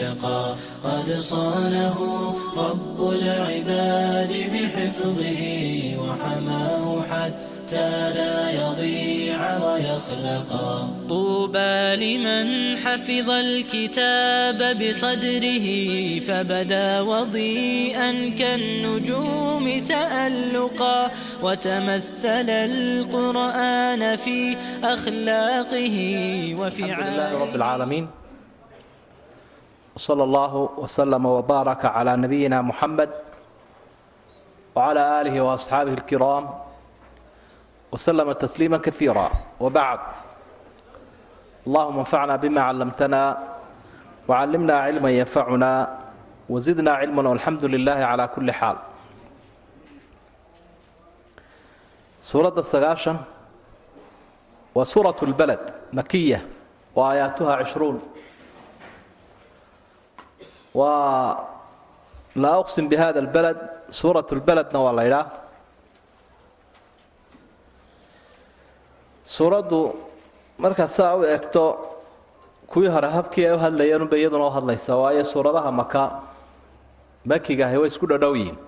اتقى قد صانه رب العباد بحفظه وحماه حتى لا يضيع ويخلقا طوبى لمن حفظ الكتاب بصدره فبدا وضيئا كالنجوم تألقا وتمثل القرآن في أخلاقه وفي الحمد لله رب العالمين وصلى الله وسلم وبارك على نبينا محمد وعلى آله وأصحابه الكرام وسلم تسليما كثيرا وبعد اللهم انفعنا بما علمتنا وعلمنا علما ينفعنا وزدنا علما والحمد لله على كل حال suuradda sagaashan waa suuratu lbaled makiya wa aayaatuha cishruun waa laa uqsim bi hada lbaled suurat lbeledna waa la ydhaa suuraddu markaad saa u eegto kuwii hore habkii ay u hadlayeen unbay iyaduna u hadlaysaa waayo suuradaha maka makigahi way isku dhodhow yihiin.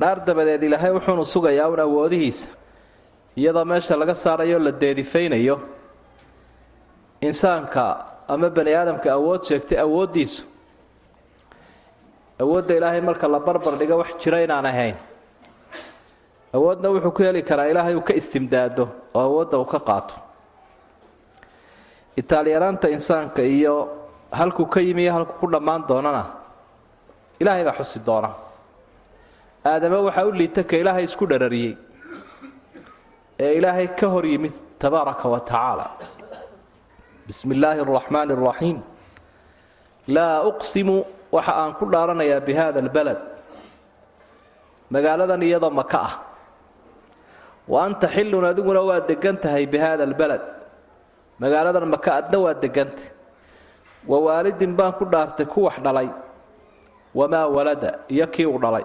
Dhaar dabadeed ilaahay wuxuunu sugayaa un awoodihiisa iyadoo meesha laga saarayo la deedifaynayo insaanka ama bani aadamka awood sheegtay awooddiisu. Awoodda ilaahay marka la barbar dhigo wax jira inaan ahayn. Awoodna wuxuu ku heli karaa ilaahay uu ka istimdaado oo awoodda uu ka qaato. Itaalyaraanta insaanka iyo halkuu ka yimi iyo halkuu ku dhammaan doonana ilaahay baa xusi doona. Aadame waxaa u liita ka ilaahay isku dharariyey ee ilaahay ka hor yimid tabaaraka wa tacaala bismi illaahi araxmaani araxiim laa uqsimu waxa aan ku dhaaranayaa bi hada albalad magaaladan iyadoo maka ah. Wa anta xillun adiguna waa degan tahay bi hada albalad magaaladan maka adna waa degantah wa waalidin baan ku dhaartay ku wax dhalay. Wamaa walada iyo kii uu dhalay.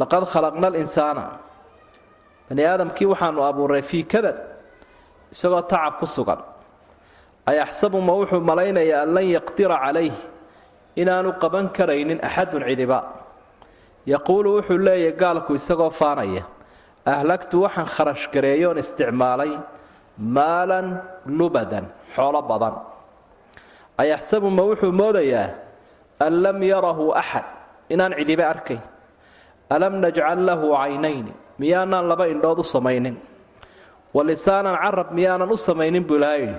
Laqad khalaqna alinsaana bani aadamkii waxaanu abuuray fii kabad isagoo tacab ku sugan ayaxsabu ma wuxuu malaynayaa an lan yaqdira calayh inaanu qaban karaynin axadun cidiba yaquulu wuxuu leeyahy gaalku isagoo faanaya ahlagtu waxaan kharash gareeyoon isticmaalay maalan lubadan xoolo badan ayaxsabu ma wuxuu moodayaa an lam yarahu axad inaan cidiba arkayn alam najcal lahu caynayni miyaanaan laba indhood u samaynin wa lisaanan carab miyaanan u samaynin buu ilaha yidhi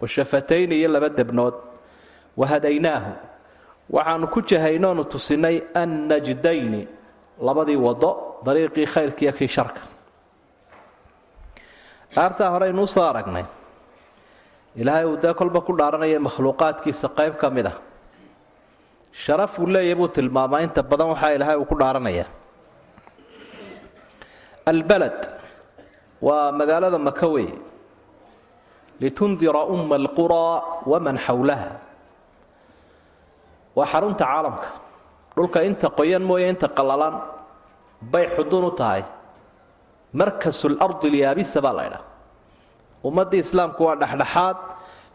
wa shafatayni iyo laba debnood. Wa hadaynaahu waxaanu ku jahaynoonu tusinay an najdayni labadii wado dariiqii khayrkiiyo kii sharka. Aartaa hore aynuu soo aragnay ilaahay uu dee kolba ku dhaaranaya makhluuqaadkiisa qayb ka mid ah. Sharaf uu leeyahy buu tilmaamaa inta badan waxaa ilaahay uu ku dhaaranayaa. Albalad waa magaalada maka wey litundira umma alquraa waman xowlaha waa xarunta caalamka. dhulka inta qoyan mooye inta qallalan bay xudun u tahay. markasu lardi lyaabisa baa la ydhaha ummaddii islaamku waa dhexdhexaad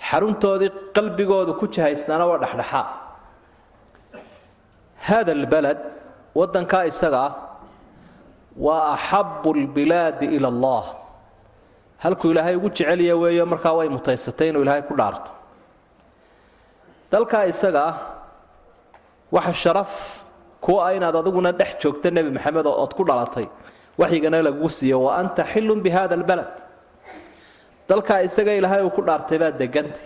xaruntoodii qalbigoodu ku jahaysnaana waa dhexdhexaad. hada albalad waddankaa isaga ah waa axabu lbilaadi ila allah halkuu ilaahay ugu jecelya weeyo markaa way mutaysatay inuu ilaahay ku dhaarto. Dalkaa isaga ah sharaf kuwa ah inaad adiguna dhex joogta nebi maxamed ood ku dhalatay. Waxyigana lagugu siiyo wa anta xilun bi hada albalad. Dalkaa isaga ilaahay uu ku dhaartay baa degantay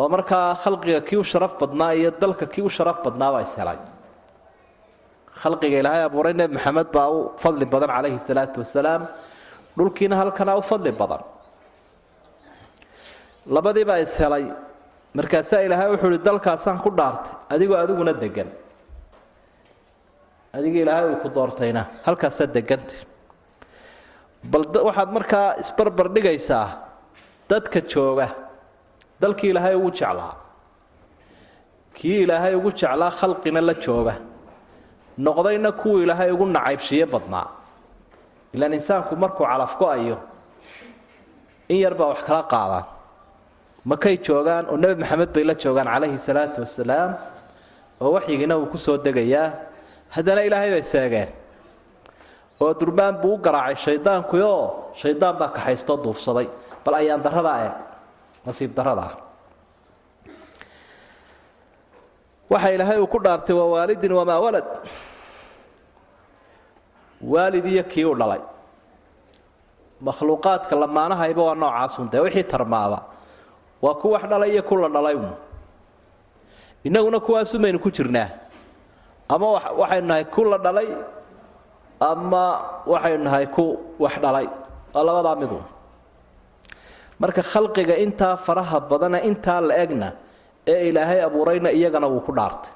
oo markaa khalqiga kii u sharaf badnaa iyo dalka kii u sharaf badnaabaa ishelay khalqiga ilaahay abuuray nebi maxamed baa u fadli badan calayhi salaatu wasalaam dhulkiina halkanaa u fadli badan. Labadiibaa ishelay markaasaa ilaahay wuxuu ihi dalkaasaan ku dhaartay adigoo adiguna degan adiga ilaahay uu ku doortayna halkaasaa deganta bal waxaad markaa isbarbar dhigaysaa dadka jooga dalkii ilaahay ugu jeclaa. Kii ilaahay ugu jeclaa khalqina la jooga noqdayna kuwuu ilaahay ugu nacaybshiyo badnaa ilaan insaanku markuu calaf go'ayo in yar baa wax kala qaadaan makay joogaan oo nebi maxamed bay la joogaan calayhi salaatu wasalaam oo waxyigiina uu ku soo degayaa. Haddana ilaahay bay seegeen. Oo durbaan buu u garaacay shayddaankuoo shayddaan baa kaxaystoo duufsaday. Bal ayaan daradaa eeg nasiib daradaa waxa ilaahay uu ku dhaartay waa waalidin wamaa walad waalid iyo kii u dhalay. Makhluuqaadka lamaanahayba waa noocaasun dee wixii tarmaaba waa ku wax dhalay iyo ku la dhalay un innaguna kuwaasumaynu ku jirnaa. Ama waxaynu nahay ku la dhalay ama waxaynu nahay ku wax dhalay. Waa labadaa midun marka khalqiga intaa faraha badana intaa la egna ee ilaahay abuurayna iyagana wuu ku dhaartay.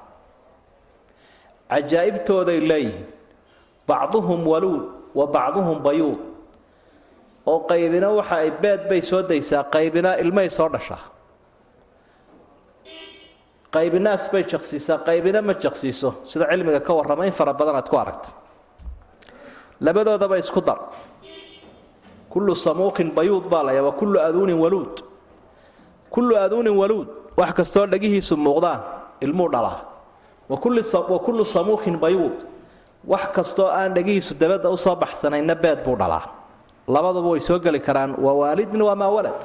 Cajaa'ibtooday leeyihiin bacduhum waluud wa bacduhum bayuud. oo qaybina waxa ay beed bay soo daysaa qaybina ilmay soo dhashaa. qaybinaas bay jaqsiisaa qaybina ma jaqsiiso. sida cilmiga ka warrama in fara badan aad ku aragta labadoodaba isku dar. kullu samuuqin bayuud baa laya wa kullu aduunin waluud. kullu aduunin waluud wax kastoo dhagihiisu muuqdaan ilmuu dhalaa. wa kullu samuuqin bayuud wax kastoo aan dhagihiisu dabadda u soo baxsanayna beed buu dhalaa. Labaduba way soo geli karaan waa waalidin waa maa walad?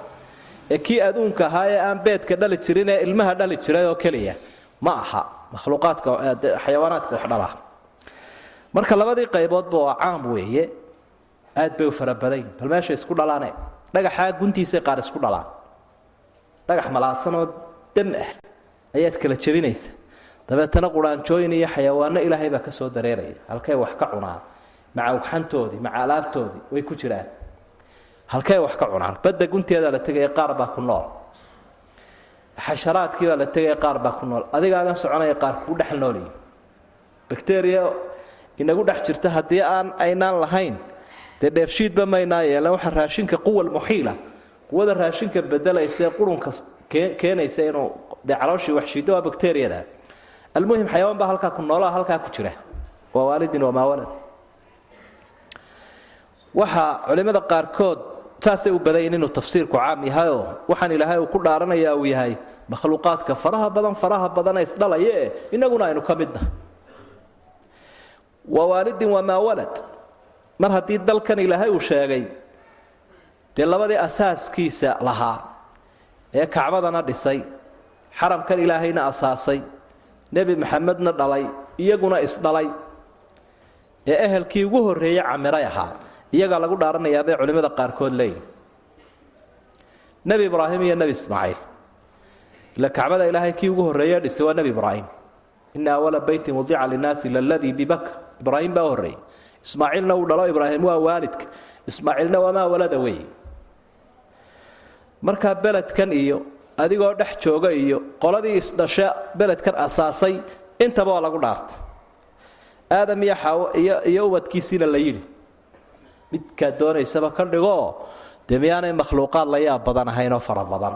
Ee kii adduunka ahaa ee aan beedka dhali jirin ee ilmaha dhali jiray oo keliya? Ma aha makhluuqaadka xayawaanaadka wax dhalaa. Marka labadii qayboodba waa caam weeye aad bay u farabadayn bal meesha isku dhalaane? Dhagaxaa guntiisay qaar isku dhalaan. Dhagax malaasanoo dam ah ayaad kala jebinaysa dabeetana quraanjooyin iyo xayawaano ilaahay baa ka soo dareeraya. Halkay wax ka cunaan maca ugxantoodii maca alaabtoodii way ku jiraan. Halkay wax ka cunaan badda gunteedaa la tegaya qaar baa ku nool. Xasharaadkii la tegaya qaar baa ku nool. Adigaagan soconaya qaar kuu dhex noolyihi bacteria inagu dhex jirta haddii aan aynaan lahayn. Dee dheershiidba maynaa yeelan waxa raashinka quwal muxiila quwada raashinka bedelaysa ee qurunka keenaysa inuu dee calooshii waxshiido waa bacteriyada almuhim xayawaan baa halkaa ku noolaa halkaa ku jira. Waa waalidin wamaa walad waxaa culimmada qaarkood saasay u badayin inuu tafsiirku caam yahayoo waxaan ilaahay uu ku dhaaranayaa uu yahay makhluuqaadka faraha badan faraha badana isdhalaya e innaguna aynu ka midna. Waa waalidin wamaa walad mar haddii dalkan ilaahay uu sheegay dee labadii asaaskiisa lahaa ee kacbadana dhisay xaramkan ilaahayna asaasay nebi maxamedna dhalay iyaguna isdhalay ee ehelkii ugu horreeyey camiray ahaa iyagaa lagu dhaaranayaa culimmada qaarkood leeyihiin nebi ibraahim iyo nebi ismaaciil. Ila kacbada ilaahay kii ugu horreeye dhisay waa nebi ibraahim. Ina awala beytin wadica linnaasi laladii bibakr ibraahim baa horreeyey ismaaciilna uu dhalo ibraahim waa waalidka. Ismaaciilna wamaa walada weeye. Markaa beledkan iyo adigoo dhex jooga iyo qoladii isdhashe beledkan asaasay intaba waa lagu dhaartay aadam iyo xaawo iyo iyo ubadkiisiina la yidhi midkaad doonaysaba ka dhigoo dee miyaanay makhluuqaad la yaab badan ahaynoo fara badan.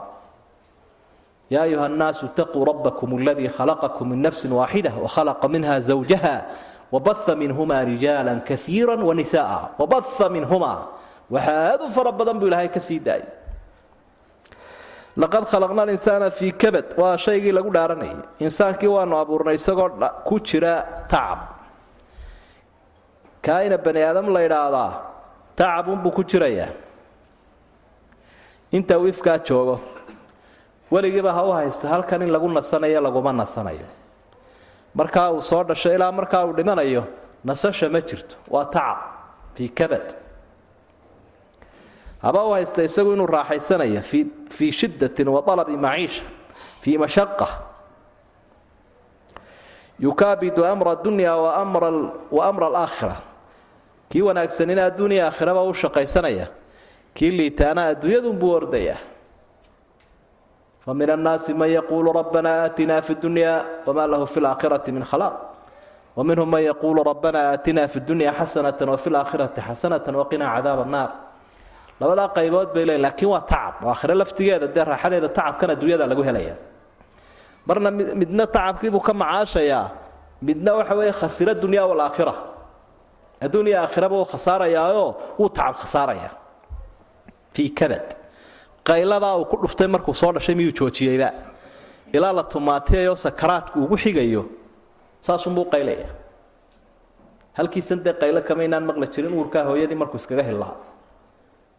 Yaa ayuha annaasu itaquu rabbakum aladii khalaqakum min nafsin waaxida wakhalaqa minha zawjaha wabaha minhumaa rijaala kaiira wanisa'a wabaha minhumaa waxaa u fara badan buu ilaahay ka sii daayay laqad khalaqna alinsaana fii kabad. Waa shaygii lagu dhaaranayay insaankii waanu abuurnay isagoo ku jira tacab. Kaaina bani aadam la idhaahdaa tacabunbuu ku jirayaa inta uu ifkaa joogo weligiiba ha u haysta halkan in lagu nasanayo laguma nasanayo. Markaa uu soo dhasho ilaa markaa uu dhimanayo nasasha ma jirto. Waa tacab fii kabad haba u haysta isagu inuu raaxaysanaya fii shiddatin wa alabi maciisha fii mashaqa yukaabidu amra dunya wa amra alaakhira kii wanaagsanina adduuniya aakhiraba u shaqaysanaya kii liitaana adduunyadunbuu ordaya. Famin annaasi man yaquulu rabbana aatina fi dunya wma lahu fi laakhirati min khalaaq waminhum man yaquulu rabbana aatina fi dunya xasanata wafi laakhirati xasanata waqinaa cadaab annaar labadaa qaybood bay leeyiin lakiin waa tacab. Oo aakhire laftigeeda dee raaxadeeda tacabkan adduunyada lagu helaya marna midna tacabkiibuu ka macaashayaa midna waxa weeye khasira dunya walaakhira adduuniya aakhiraba uu khasaarayaaoo wuu tacab khasaaraya fii kabad. Qayladaa uu ku dhuftay markuu soo dhashay miyuu joojiyeyba? Ilaa la tumaatiyayo sakaraadku ugu xigayo saasunbuu qaylaya halkiisan dee qaylo kamaynaan maqli jirin uurkaa hooyadii markuu iskaga hillaha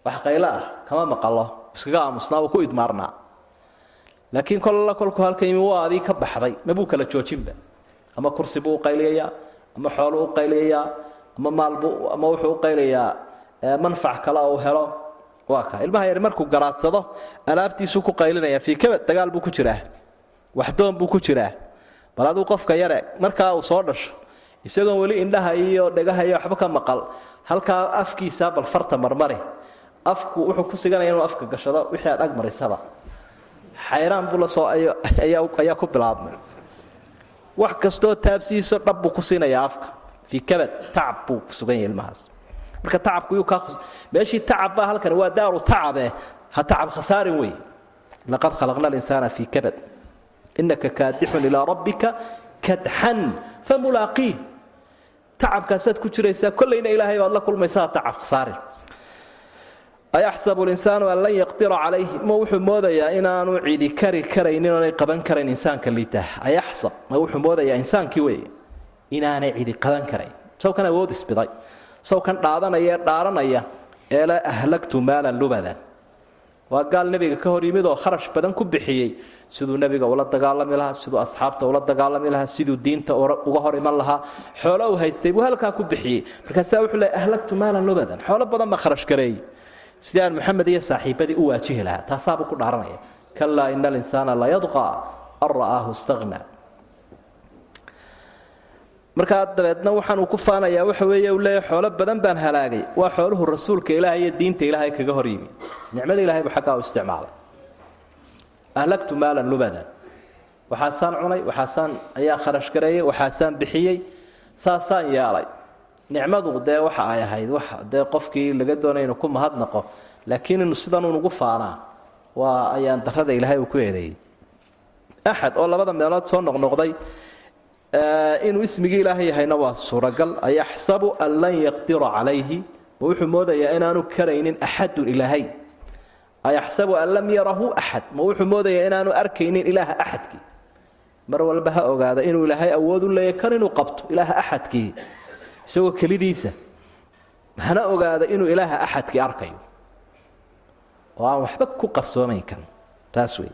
wax qaylo ah kama maqalo iskaga aamusnaa uu ku idmaarnaa. Laakiin kolala kolku halka yimi adii ka baxday? Mabuu kala joojinba? Ama kursi buu u qayliyayaa? Ama xooluu u qayliyayaa? Ama maalbu ama wuxuu u qaylayaa manfac kale uu helo? Waa ka. Ilmaha yar markuu garaadsado alaabtiisuu ku qaylinaya. Fii kabad dagaal buu ku jiraa. Waxdoon buu ku jiraa. Bal aduu qofka yare markaa uu soo dhasho isagoon weli indhaha iyo dhegaha iyo waxba ka maqal halkaa afkiisa bal farta marmari afku wuxuu ku siganaya inuu afka gashado wixii aad ag marisaba xayraan buu la soo ayaa ku bilaabmay. Wax kastoo taabsiiso dhab buu ku siinayaa afka. Fii kabad tacab buu sugan yahay ilmahaas. Marka tacabku yuu kaa meeshii tacab baa halkan waa daaru tacabe ha tacab khasaarin wey. Laqad khalaqna alinsaana fii kabad. Inaka kaadixun ilaa rabbika kadxan famulaaqiih tacabkaasaad ku jiraysaa kollayna ilaahay baad la kulmaysaa tacab khasaarin ayaxsabu linsaanu an lan yaqdira calayhi ma wuxuu moodayaa inaanu cidi kari karaynin oonay qaban karayn insaanka liitaa ayaxsab ma wuxuu moodayaa insaankii weeye inaanay cidi qaban karayn sawkan awood isbiday sawkan dhaadanaya ee dhaaranaya ee la ahlagtu maalan lubadan waa gaal nebiga ka hor yimid oo kharash badan ku bixiyey siduu nebiga ula dagaalami lahaa siduu asxaabta ula dagaalami lahaa siduu diinta uga hor iman lahaa xoolo uu haystay buu halkaa ku bixiyey markaasaa wuxuu leey ahlagtu maalan lubadan xoolo badan baa kharash gareeyey sidii aan maxamed iyo saaxiibadii u waajihi lahaa taasaabuu ku dhaaranaya. Kalaa ina alinsaana la yadqaa an ra'aahu istagna markaa dabeedna waxaan uu ku faanayaa waxa weeye uu leeyahy xoolo badan baan halaagay. Waa xooluhu rasuulka ilaahay iyo diinta ilaahay kaga hor yimi. Nicmada ilahay buu xaggaa u isticmaalay. Ahlagtu maalan lubadan. Waxaasaan cunay waxaasaan ayaa kharash gareeyey waxaasaan bixiyey saasaan yeelay nicmadu dee waxa ay ahayd wax dee qofkii laga doonay inuu ku mahadnaqo laakiin inu sidanuu nugu faanaa waa ayaan darada ilaahay uu ku eedeeyey. Axad oo labada meelood soo noqnoqday inuu ismigii ilaahay yahayna waa suuragal ayaxsabu an lan yaqdira calayhi ma wuxuu moodayaa inaanu karaynin axadun ilaahay. Ayaxsabu an lam yarahu axad ma wuxuu moodayaa inaanu arkaynin ilaaha axadkii. Mar walba ha ogaada inuu ilaahay awood u leeyahy kan inuu qabto ilaaha axadkii isagoo kelidiisa hana ogaada inuu ilaaha axadkii arkayo. Oo aan waxba ku qarsoomayn kan taas wey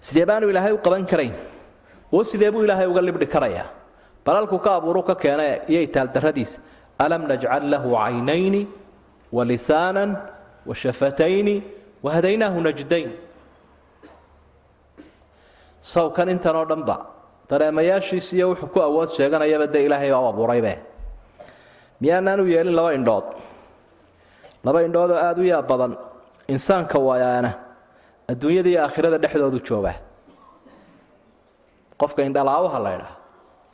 sidee baanu ilaahay u qaban karayn? Oo sidee buu ilaahay uga libdhi karayaa? Balalku ka abuuru ka keena iyo itaaldarradiisa alam najcal lahu caynayni wa lisaanan wa shafatayni wahadaynaahu najdayn. Sawkan intan oo dhanba dareemayaashiis iyo wuxuu ku awood sheeganayaba dee ilaahay baa u abuuraybe. Miyaanaanu yeelin laba indhood. Laba indhoodoo aada u yaab badan insaanka waayaana adduunyada iyo aakhirada dhexdoodu jooga. Qofka indhalaawaha la ydhaa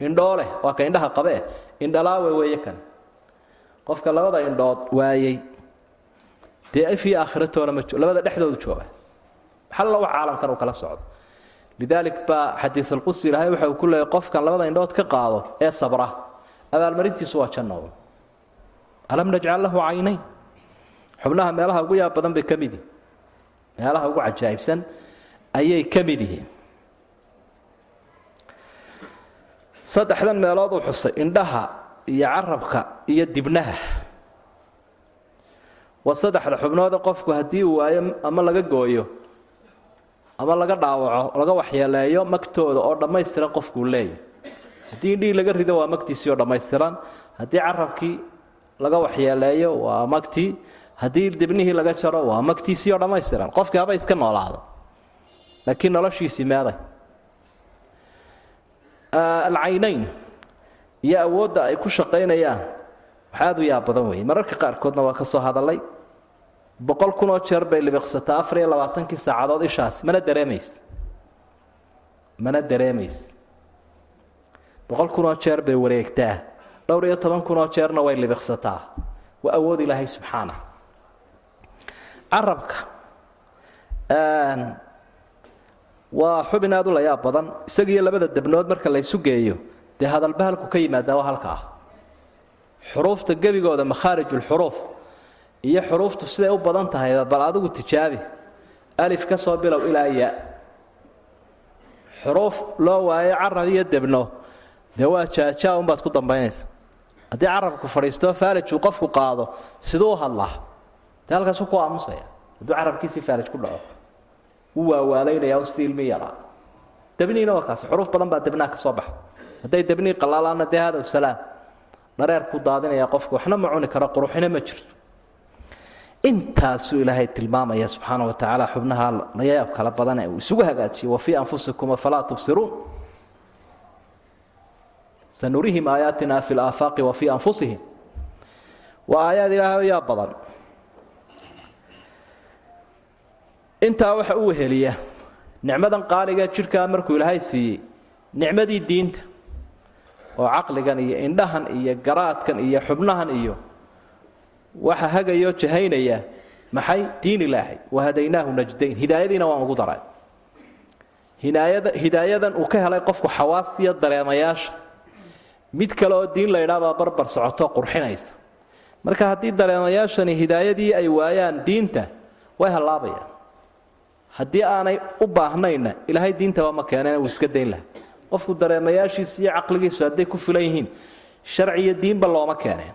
indhooleh waa ka indhaha qabee indhalaawe weeye kan. Qofka labada indhood waayey dee fii aakhiratoona ma labada dhexdoodu jooga. Maxalla wax caalamkan uu kala socdo lidaalik baa xadiisulqudsi ilaahay waxa uu ku leeyay qofkan labada indhood ka qaado ee sabra. Abaalmarintiisu waa janno alam najcal lahu caynayn? Xubnaha meelaha ugu yaab badan bay ka mid yihiin meelaha ugu cajaa'ibsan ayay ka mid yihiin. Saddexdan meelood uu xusay indhaha iyo carabka iyo dibnaha. Waa saddexda xubnoode qofku haddii uu waayo ama laga gooyo ama laga dhaawaco laga waxyeeleeyo magtooda oo dhammaystiran qofkuu leeyahy haddii indhihii laga rido waa magtiisii oo dhammaystiran. Haddii carabkii laga waxyeeleeyo waa magtii. Haddii debnihii laga jaro waa magtiisii oo dhammaystiran. Qofkii haba iska noolaado. Laakiin noloshiisii meeday. Alcaynayn iyo awoodda ay ku shaqaynayaan. Wax aad u yaab weeye. Mararka qaarkoodna waa ka soo hadallay boqol kunoo jeer bay libiqsataa afar iyo labaatankii saacadood ishaas. Mana dareemays mana dareemays boqol kunoo jeer bay wareegtaa. Dhowr iyo toban kunoo jeerna way libiqsataa. Waa awood ilaahay subxaana carabka waa xubin aad u layaab badan. Isagiiyo labada debnood marka la ysu geeyo dee hadalba halku ka yimaadaa waa halka ah? Xuruufta gebigooda makhaarijulxuruuf iyo xuruuftu siday u badan tahay bal adigu tijaabi. Alif ka soo bilow ilaa ya. Xuruuf loo waayo carab iyo debno. Dee waa jaajaa unbaad ku dambaynaysa. Haddii carabku fadhiisto faalijuu qofku qaado siduu hadlaa dee halkaasu ku aamusaya. Hadduu carabkiisii faalij ku dhaco wuu waawaalaynayaa sidii ilmi yaraa. Debniina waa kaas xuruuf badan baa debnaha ka soo baxa. Hadday debnii qalaalaana dee hadow salaam. Dhareer ku daadinaya qofku waxna ma cuni karo quruxina ma jirto intaasuu ilaahay tilmaamaya subxaana wa tacaala xubnaha layaab kala badan ee uu isugu hagaajiyey wa fii anfusikum afalaa tubsiruun. Sanurihim aayaatina fi laafaaqi wa fii anfusihim. Waa aayaad ilaahay yaa badan. Intaa waxa u weheliya nicmadan qaaliga jidhkaa markuu ilaahay siiyey nicmadii diinta oo caqligan iyo indhahan iyo garaadkan iyo xubnahan iyo waxa hagayoo jahaynaya maxay? Diin ilaahay. Wahadaynaahu najdayn. Hidaayadiina waan ugu daray. Hidaayada hidaayadan uu ka helay qofku xawaastiiyo dareemayaasha. Mid kale oo diin la ydhaabaa barbar socoto qurxinaysa. Marka haddii dareemayaashani hidaayadii ay waayaan diinta way hallaabayaan. Haddii aanay u baahnayna ilaahay diintaba ma keeneen uu iska dayn laha qofku dareemayaashiisa iyo caqligiisu hadday ku filan yihiin sharci iyo diinba looma keeneen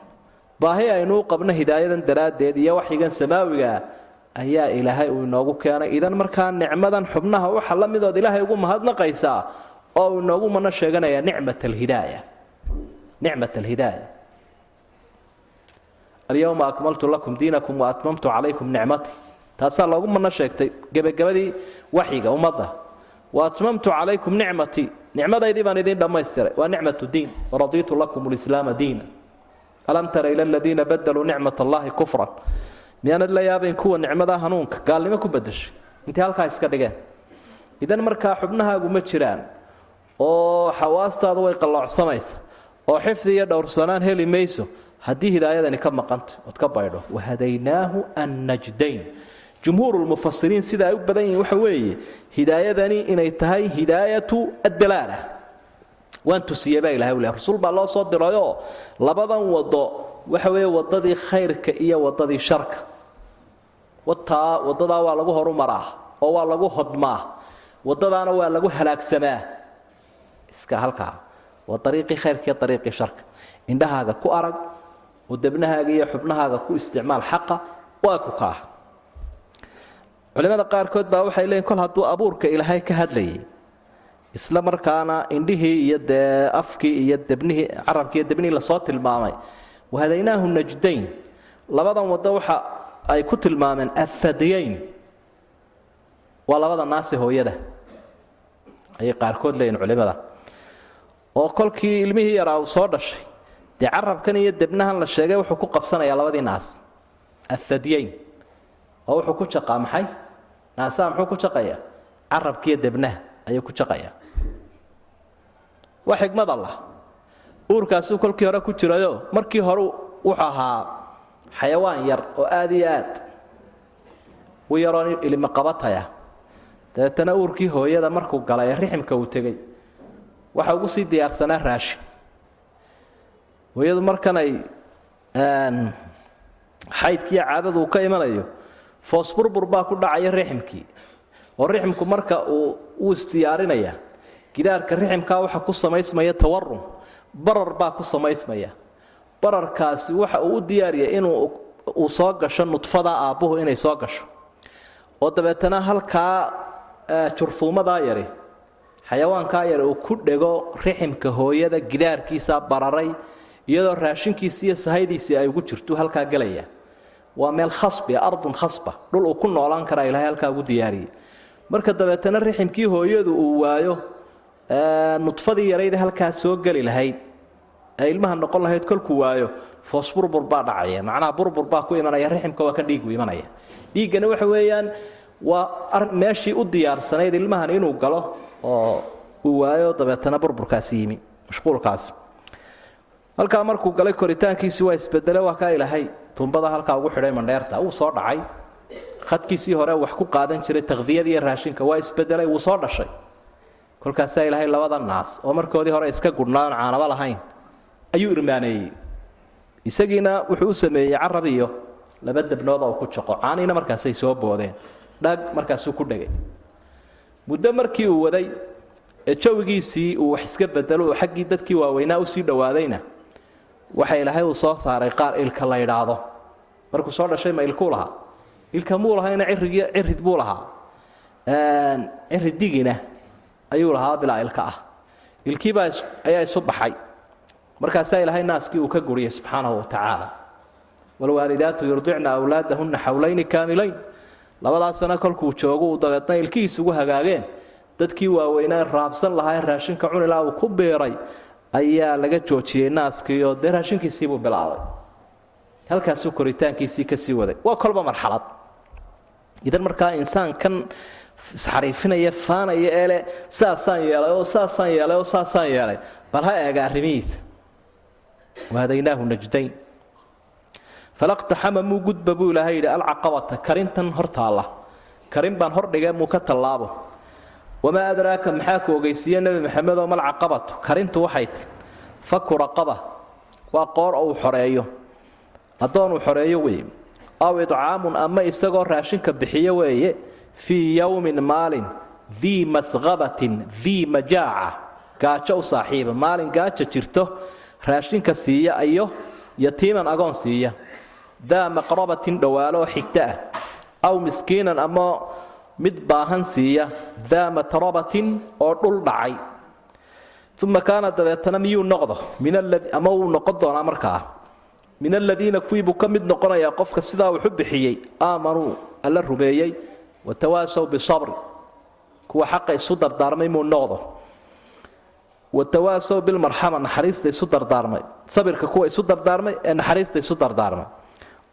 baahi aynu u qabno hidaayadan daraaddeed iyo waxyigan samaawigaa ayaa ilaahay uu inoogu keenay. Idan markaa nicmadan xubnaha waxa la midood ilaahay ugu mahadnaqaysaa oo uu inoogu mana sheeganayaa nicmat alhidaaya nicmat alhidaaya alyawma akmaltu lakum diinakum wa calaykum nicmatii taasaa loogu mana sheegtay gebagabadii waxyiga ummadda. Wa calaykum nicmatii nicmadaydii baan idiin dhammaystiray. Waa nicmatu diin. Waradiitu lakum lislaama diina alam tara ila aladiina badaluu nicmat allahi kufran. Miyaanad la yaabayn kuwa nicmada hanuunka gaalnimo ku bedeshay intay halkaa iska dhigeen. Idan markaa xubnahaagu ma jiraan oo xawaastaadu way qalloocsamaysa oo xifdi iyo dhowrsanaan heli mayso haddii hidaayadani ka maqanta ood ka baydho. Wahadaynaahu annajdayn. Jumhuurulmufasiriin sida ay u badan yihiin waxa weeye hidaayadani inay tahay hidaayatu addalaala waan tusiyey baa ilahay ule rasuul baa loo soo dirayoo labadan wado waxa weeye wadadii khayrka iyo wadadii sharka. Wataa wadadaa waa lagu horumaraa oo waa lagu hodmaa. Wadadaana waa lagu halaagsamaa. Iska halkaa waa ariiqii khayrka iyo ariiqii sharka. Indhahaaga ku arag oo debnahaaga iyo xubnahaaga ku isticmaal xaqa waa ku kaa culimada qaarkood baa waxay leeyiin kol hadduu abuurka ilaahay ka hadlayay isla markaana indhihii iyo dee afkii iyo debnihii carabkii iyo debnihii la soo tilmaamay. Wahadaynaahu najdayn. Labadan waddo waxa ay ku tilmaameen athadyayn waa labada naasi hooyada. Ayay qaarkood leeyihiin culimada. Oo kolkii ilmihii yaraa uu soo dhashay dee carabkan iyo debnahan la sheegay wuxuu ku qabsanayaa labadii naas. Athadyayn oo wuxuu ku jaqaa maxay? Naasaha muxuu ku jaqayaa? Carabkiiyo debnaha ayuu ku jaqayaa waa xikmad allah. Uurkaasuu kolkii hore ku jirayo markii hore wuxuu ahaa xayawaan yar oo aad iyo aad. U yaroo ilimo qabataya. Dabeetana uurkii hooyada markuu galay ee riximka uu tegey waxa ugu sii diyaarsanaa raashin hooyadu markan ay xaydkiiyo caadadu uu ka imanayo foosburbur baa ku dhacaya riximkii. Oo riximku marka uu uu isdiyaarinaya gidaarka riximkaa waxa ku samaysmaya tawarum barar baa ku samaysmaya. Bararkaasi waxa uu u diyaariya inuu uu soo gasho nudfada aabbuhu inay soo gasho. Oo dabeetana halkaa jurfuumadaa yari. Xayawaankaa yari uu ku dhego riximka hooyada gidaarkiisaa bararay iyadoo raashinkiisi iyo sahaydiisii ay ugu jirto halkaa gelaya waa meel khasbi ardun khasba. Dhul uu ku noolaan karaa ilaahay halkaa ugu diyaariyey marka dabeetana riximkii hooyadu uu waayo nudfadii yarayda halkaa soo geli lahayd. Ee ilmaha noqon lahayd kolkuu waayo foos burbur baa dhacaya. Macnaha burbur baa ku imanaya riximka waa ka dhiigu imanaya. Dhiiggana waxa weeyaan waa meeshii u diyaarsanayd ilmahan inuu galo oo uu waayo dabeetana burburkaasi yimi mashquulkaasi halkaa markuu galay koritaankiisii waa isbedele waa kaa ilahay tuumbada halkaa ugu xidhay mandheerta wuu soo dhacay. Khadkiisii hore wax ku qaadan jiray takdiyada iyo raashinka waa isbedelay wuu soo dhashay kolkaasaa ilaahay labada naas oo markoodii hore iska gudhnaa oon caanaba lahayn ayuu irmaaneeyey isagiina wuxuu u sameeyey carab iyo laba debnood oo ku jaqo caaniina markaasay soo boodeen. Dhag markaasuu ku dhegay. Muddo markii uu waday ee jawigiisii uu wax iska bedelo oo xaggii dadkii waaweynaa u sii dhowaadayna waxa ilaahay uu soo saaray qaar ilka la yidhaahdo. Markuu soo dhashay ma ilkuu lahaa? Ilka muu cirigi cirid buu lahaa? Ciriddigina ayuu lahaa bilaa ilka ah. Ilkiibaa ayaa isu baxay. Markaasaa ilaahay naaskii uu ka guriyay subxaanahu wa tacaala. Waalwaalidaatu yurdicna awlaadahunna xawlayni kaamilayn. Labadaas sano kolkuu joogo uu dabeedna ilkihiis ugu hagaageen. Dadkii waaweynaa raabsan lahaa in raashinka cunilaa uu ku biiray ayaa laga joojiyey naaskii dee raashinkiisiibuu bilaabay. Halkaasuu koritaankiisii ka sii waday. Waa kolba marxalad. Idan markaa insaankan isxariifinaya faanaya eele saasaan yeelay oo saasaan yeelay oo saasaan yeelay. Bal ha eega arrimihiisa wahadaynaahu najdayn falaqtaxama muu gudba buu ilaahay yidhi alcaqabata karintan hor karin baan hordhigee muu ka tallaabo. Wamaa adraaka maxaa ku ogeysiiye nebi maxamedoo malcaqabatu? Karintu waxay ti. Faku raqaba waa qoor ou xoreeyo. Addoon uu xoreeyo weeye. Aw idcaamun ama isagoo raashinka bixiyo weeye fii yowmin maalin dii masqabatin dii majaaca. Gaajo u saaxiiba. Maalin gaaja jirto raashinka siiya iyo yatiiman agoon siiya. Daa maqrabatin dhowaalo xigta ah. Aw miskiinan ama mid baahan siiya. Daa matrabatin oo dhul dhacay. Uma kaana dabeetana miyuu noqdo? Ama wuu noqon doonaa markaa? Min aladiina kuwiibuu ka mid noqonayaa qofka sidaa wuxu bixiyey. Aamanuu alla rumeeyey watawaasaw bisabri kuwa xaqa isu dardaarmay muu noqdo watawaasaw bilmarxama naxariista isu dardaarmay sabirka kuwa isu dardaarmay ee naxariista isu dardaarmay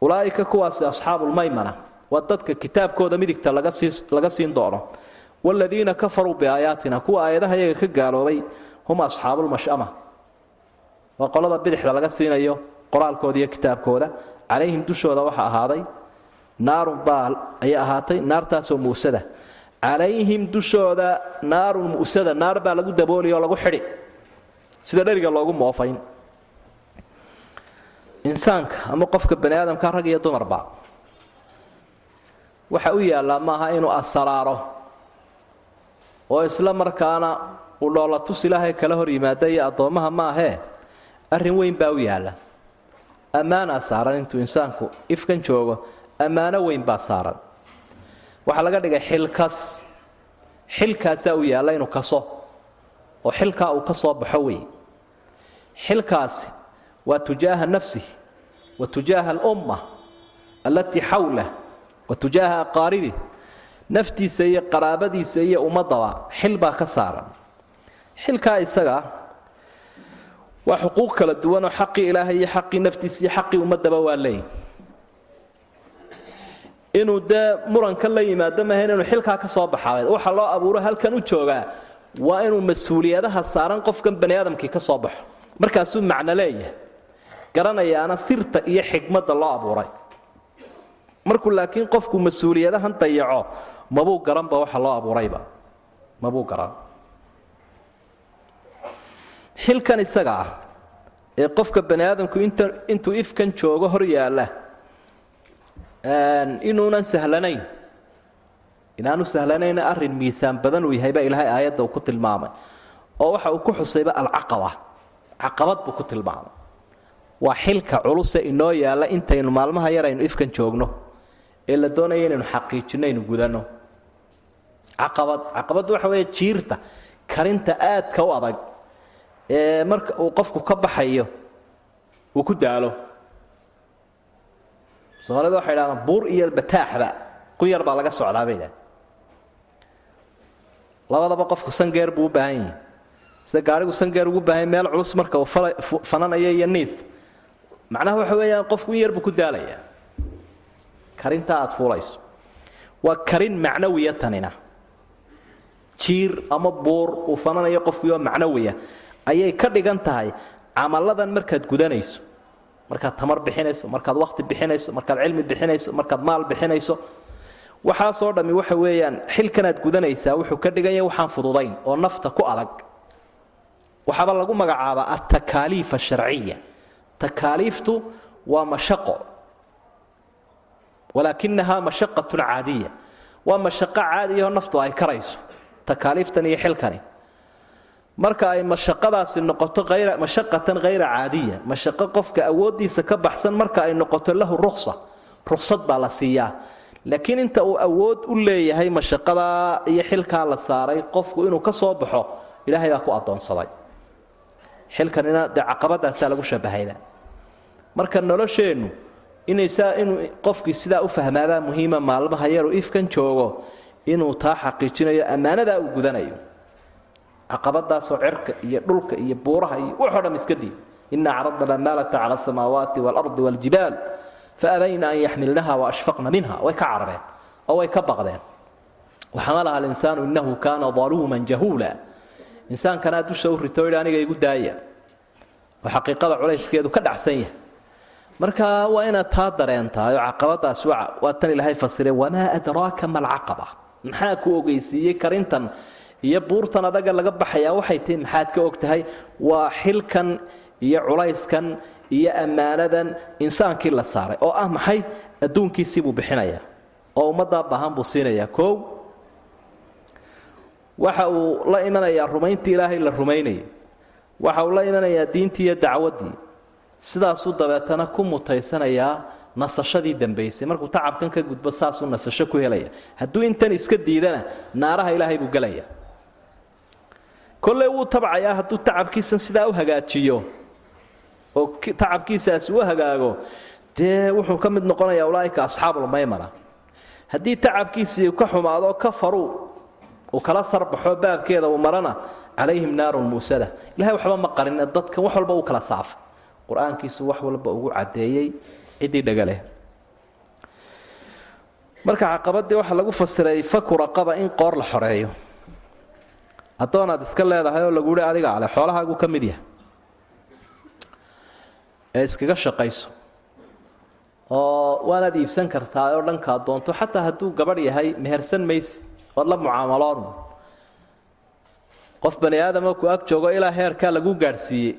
ulaa'ika kuwaasi asxaabulmaymana waa dadka kitaabkooda midigta laga siin doono wladiina kafaruu biaayaatina kuwa aayadaha yaga ka gaaloobay hum asxaabulmashama waa qolada bidixda laga siinayo qoraalkooda iyo kitaabkooda calayhim dushooda waxa ahaaday naarun baal ayay ahaatay naartaasoo muusada. Calayhim dushooda naarun mu'sada naar baa lagu dabooliya oo lagu xidhi. Sida dheriga loogu moofayn. Insaanka ama qofka bani aadamka rag iyo dumarba waxa u yaallaa maaha inuu asaraaro oo isla markaana uu dhoolatus ilaahay kala hor yimaada iyo addoommaha maahee arrin weyn baa u yaalla. Ammaanaa saaran intuu insaanku ifkan joogo ammaano weyn baa saaran. Waxaa laga dhigay xilkas. Xilkaasaa u yaalla inuu kaso oo xilkaa uu ka soo baxo wey xilkaasi waa tujaaha nafsih wa tujaaha alumma allatii xawlah wa tujaaha aqaaribih naftiisa iyo qaraabadiisa iyo ummadaba xil baa ka saaran. Xilkaa isaga waa xuquuq kala duwanoo xaqii ilaahay iyo xaqii naftiisa iyo xaqii ummadaba waa leeyi inuu dee muranka la yimaado maaha inuu xilkaa ka soo baxaabed waxa loo abuuro halkan u joogaa waa inuu mas'uuliyadaha saaran qofkan bani aadamkii ka soo baxo. Markaasuu macno leeyahay. Garanayaana sirta iyo xigmadda loo abuuray. Markuu laakiin qofku mas'uuliyadahan dayaco mabuu garanba waxa loo abuurayba? Mabuu garan? Xilkan isaga ah ee qofka bani aadamku intuu ifkan joogo hor yaalla inuunan sahlanayn. Inaanu sahlanayna arrin miisaan badan uu yahay baa ilaahay aayadda uu ku tilmaamay. Oo waxa uu ku xusayba alcaqaba. Caqabad buu ku tilmaamay. Waa xilka culuse inoo yaalla intaynu maalmaha yar aynu ifkan joogno ee la doonaya inaynu xaqiijinno aynu gudanno caqabad caqabaddu waxa weeye jiirta karinta aadka u adag ee marka uu qofku ka baxayo uu ku daalo soomaalida waxay idhahdaan buur iyo bataaxba ku yar baa laga socdaa bay idhahdeen labadaba qofku sangeer buu u baahan yahay. Sida gaarigu sangeer ugu baahan meel culus marka uu fananayo iyo niis macnaha waxa weeyaan qofku in yar buu ku daalayaa karinta aad fuulayso. Waa karin macnawiya tanina. Jiir ama buur uu fananayo qofkii oo macnawiya. Ayay ka dhigan tahay camalladan markaad gudanayso markaad tamar bixinayso markaad wakhti bixinayso markaad cilmi bixinayso markaad maal bixinayso. Waxaasoo dhammi waxa weeyaan xilkanaad gudanaysaa wuxuu ka dhigan yahay waxaan fududayn oo nafta ku adag. Waxaaba lagu magacaabaa altakaaliif asharciya takaaliiftu waa mashaqo. Walaakinahaa mashaqatun caadiya waa mashaqo caadiyahoo naftu ay karayso. Takaaliiftan iyo xilkani marka ay mashaqadaasi noqoto mashaqatan hayra caadiya mashaqo qofka awooddiisa ka baxsan marka ay noqoto lahu ruksa ruksad baa la siiyaa. Laakiin inta uu awood u leeyahay mashaqadaa iyo xilkaa la saaray qofku inuu ka soo baxo ilaahay baa ku addoonsaday. Xilkanina dee caqabadaasaa lagu shabahayda marka nolosheennu inaysaa inuu qofkii sidaa u fahmaabaa muhiima maalmaha yaruu ifkan joogo inuu taa xaqiijinayo ammaanadaa uu gudanayo caqabadaasoo cirka iyo dhulka iyo buuraha iyo waxoo dham iska diid ina caradna lamaalata cala asamaawaati waalardi waaljibaal faabayna an yaxmilnaha waashfaqna minha. Way ka carareen oo way ka baqdeen. Waxamalaha alinsaanu inahu kaana daluuman jahuula. Insaankanaa dusha u rito yidhi aniga igu daaya. Oo xaqiiqada culayskeedu ka dhacsan yahay. Marka waa inaad taa dareentaa oo caqabadaas waa tan ilaahay fasire wamaa adraaka ma alcaqaba? Maxaa ku ogeysiiyey karintan iyo buurtan adaga laga baxayaa waxay tahi maxaad ka og tahay? Waa xilkan iyo culayskan iyo ammaanadan insaankii la saaray oo ah maxay? Adduunkiisii buu bixinayaa oo ummaddaa baahan buu siinayaa. Koow waxa uu la imanayaa rumayntii ilaahay la rumaynayay waxa uu la imanayaa diintii iyo dacwaddii. Sidaasuu dabeetana ku mutaysanayaa nasashadii dambaysay. Markuu tacabkan ka gudbo saasuu nasasho ku helaya. Hadduu intan iska diidana naaraha ilaahay buu gelaya kolley wuu tabcayaa hadduu tacabkiisan sidaa u hagaajiyo oo tacabkiisaasi u hagaago dee wuxuu ka mid noqonayaa ulaaika asxaabulmaymana haddii tacabkiisii ka xumaado ka faruu uu kala sarbaxo baabkeeda uu marana calayhim naarun muusada. Ilahay waxba ma qarine dadkan wax walba u kala saafa. Qur'aankiisu wax walba ugu caddeeyey ciddii dhagaleh marka caqabadii waxaa lagu fasiray faku raqaba in qoor la xoreeyo addoonaad iska leedahay oo lagu hi adiga ale xoolahaagu ka mid yahay. Ee iskaga shaqayso. Oo waanaad iibsan kartaa oo dhankaa doonto. Xataa hadduu gabadh yahay mehersan maysi ood la mucaamaloon. Qof bani aadama ku ag joogo ilaa heerkaa lagu gaadhsiiyey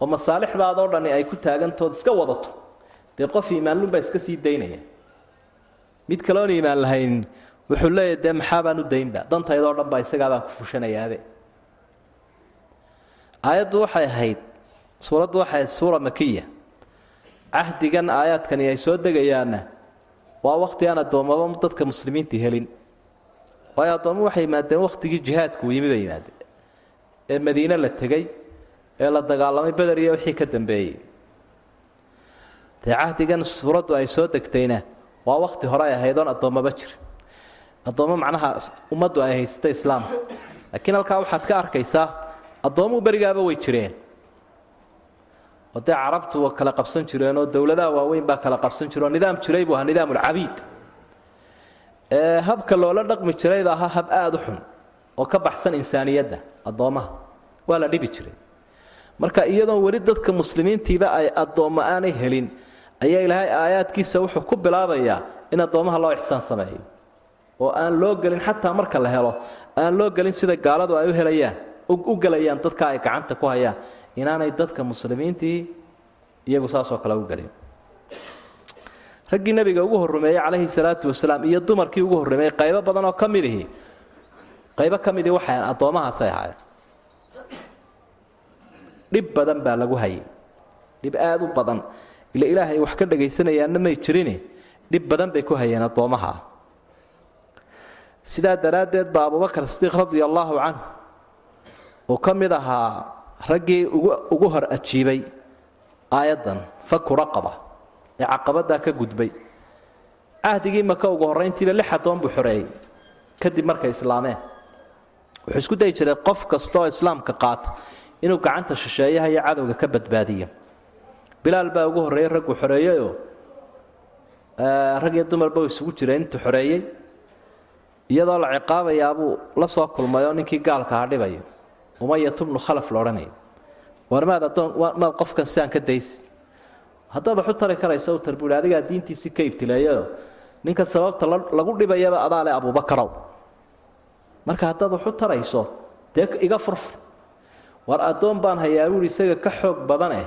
oo masaalixdaadoo dhani ay ku taagantood iska wadato dee qof iimaanlunbaa iska sii daynaya. Mid kaloon iimaan lahayn wuxuu leeyahy dee maxaa baan u daynba? Dantaydoo dhan baa isagaa baan ku fushanayaabe aayaddu waxay ahayd suuraddu waxay ahayd suura makiya cahdigan aayaadkani ay soo degayaanna waa wakhti aan addoommaba dadka muslimiinta helin. Waayo addoommo waxay yimaadeen wakhtigii jihaadku yimi bay yimaadeen ee madiine la tegey ee la dagaalamay beder iyo wixii ka dambeeyey. Dee cahdigan suuraddu ay soo degtayna waa wakhti hore ay ahayd addoommaba jir addoommo macnaha ummaddu ay haysata islaamka laakiin halkaa waxaad ka arkaysaa addoommuu berigaaba way jireen. Oo dee carabtu waa kala qabsan jireen oo dowladaha waaweyn baa kala qabsan jire oo nidaam jiray buu ahaa nidaamulcabiid habka loola dhaqmi jirayba ahaa hab aada u xun oo ka baxsan insaaniyadda addoommaha waa la dhibi jiray. Marka iyadoon weli dadka muslimiintiiba ay addoommo aanay helin ayaa ilaahay aayaadkiisa wuxuu ku bilaabayaa in addoommaha loo ixsaan sameeyo oo aan loo gelin xataa marka la helo aan loo gelin sida gaaladu ay u helayaan u gelayaan dadka ay gacanta ku hayaan inaanay dadka muslimiintii iyagu saasoo kale u gelin. Raggii nabiga ugu horrumeeyey calayhi salaatu wasalaam iyo dumarkii ugu horrumeeyey qaybo badan oo ka midihi qaybo ka midii waxay addoommahaasay ahaayeen. Dhib badan baa lagu hayay. Dhib aada u badan. Ila ilaahay wax ka dhagaysanayaanna may jirin dhib badan bay ku hayeen addoommaha sidaa daraaddeed baa abubakar sidiiq radia allaahu canhu uu ka mid ahaa raggii ugu hor ajiibay aayaddan faku raqaba ee caqabaddaa ka gudbay. Cahdigii maka ugu horrayntiiba lix addoon buu xoreeyey kadib markay islaameen. Wuxuu isku dayi jiray qof kastaoo islaamka qaata inuu gacanta shisheeyaha cadowga ka badbaadiyo. Bilaal baa ugu horreeyey raggu xoreeyeyoo rag dumarba isugu jiray intuu xoreeyey iyadoo la ciqaabayaabuu la soo kulmay oo ninkii gaalka ha dhibayo. Umayat bnu khalaf la odhanayo. War maad adoon maad qofkan siaan ka daysi haddaad waxu tari karaysa u tar buuhi adigaa diintiisii ka ibtileeyayo ninka sababta lagu dhibayaba adaa le abuubakarow marka haddaad waxu tarayso dee iga furfur. War addoon baan hayaa buuhi isaga ka xoog badan eh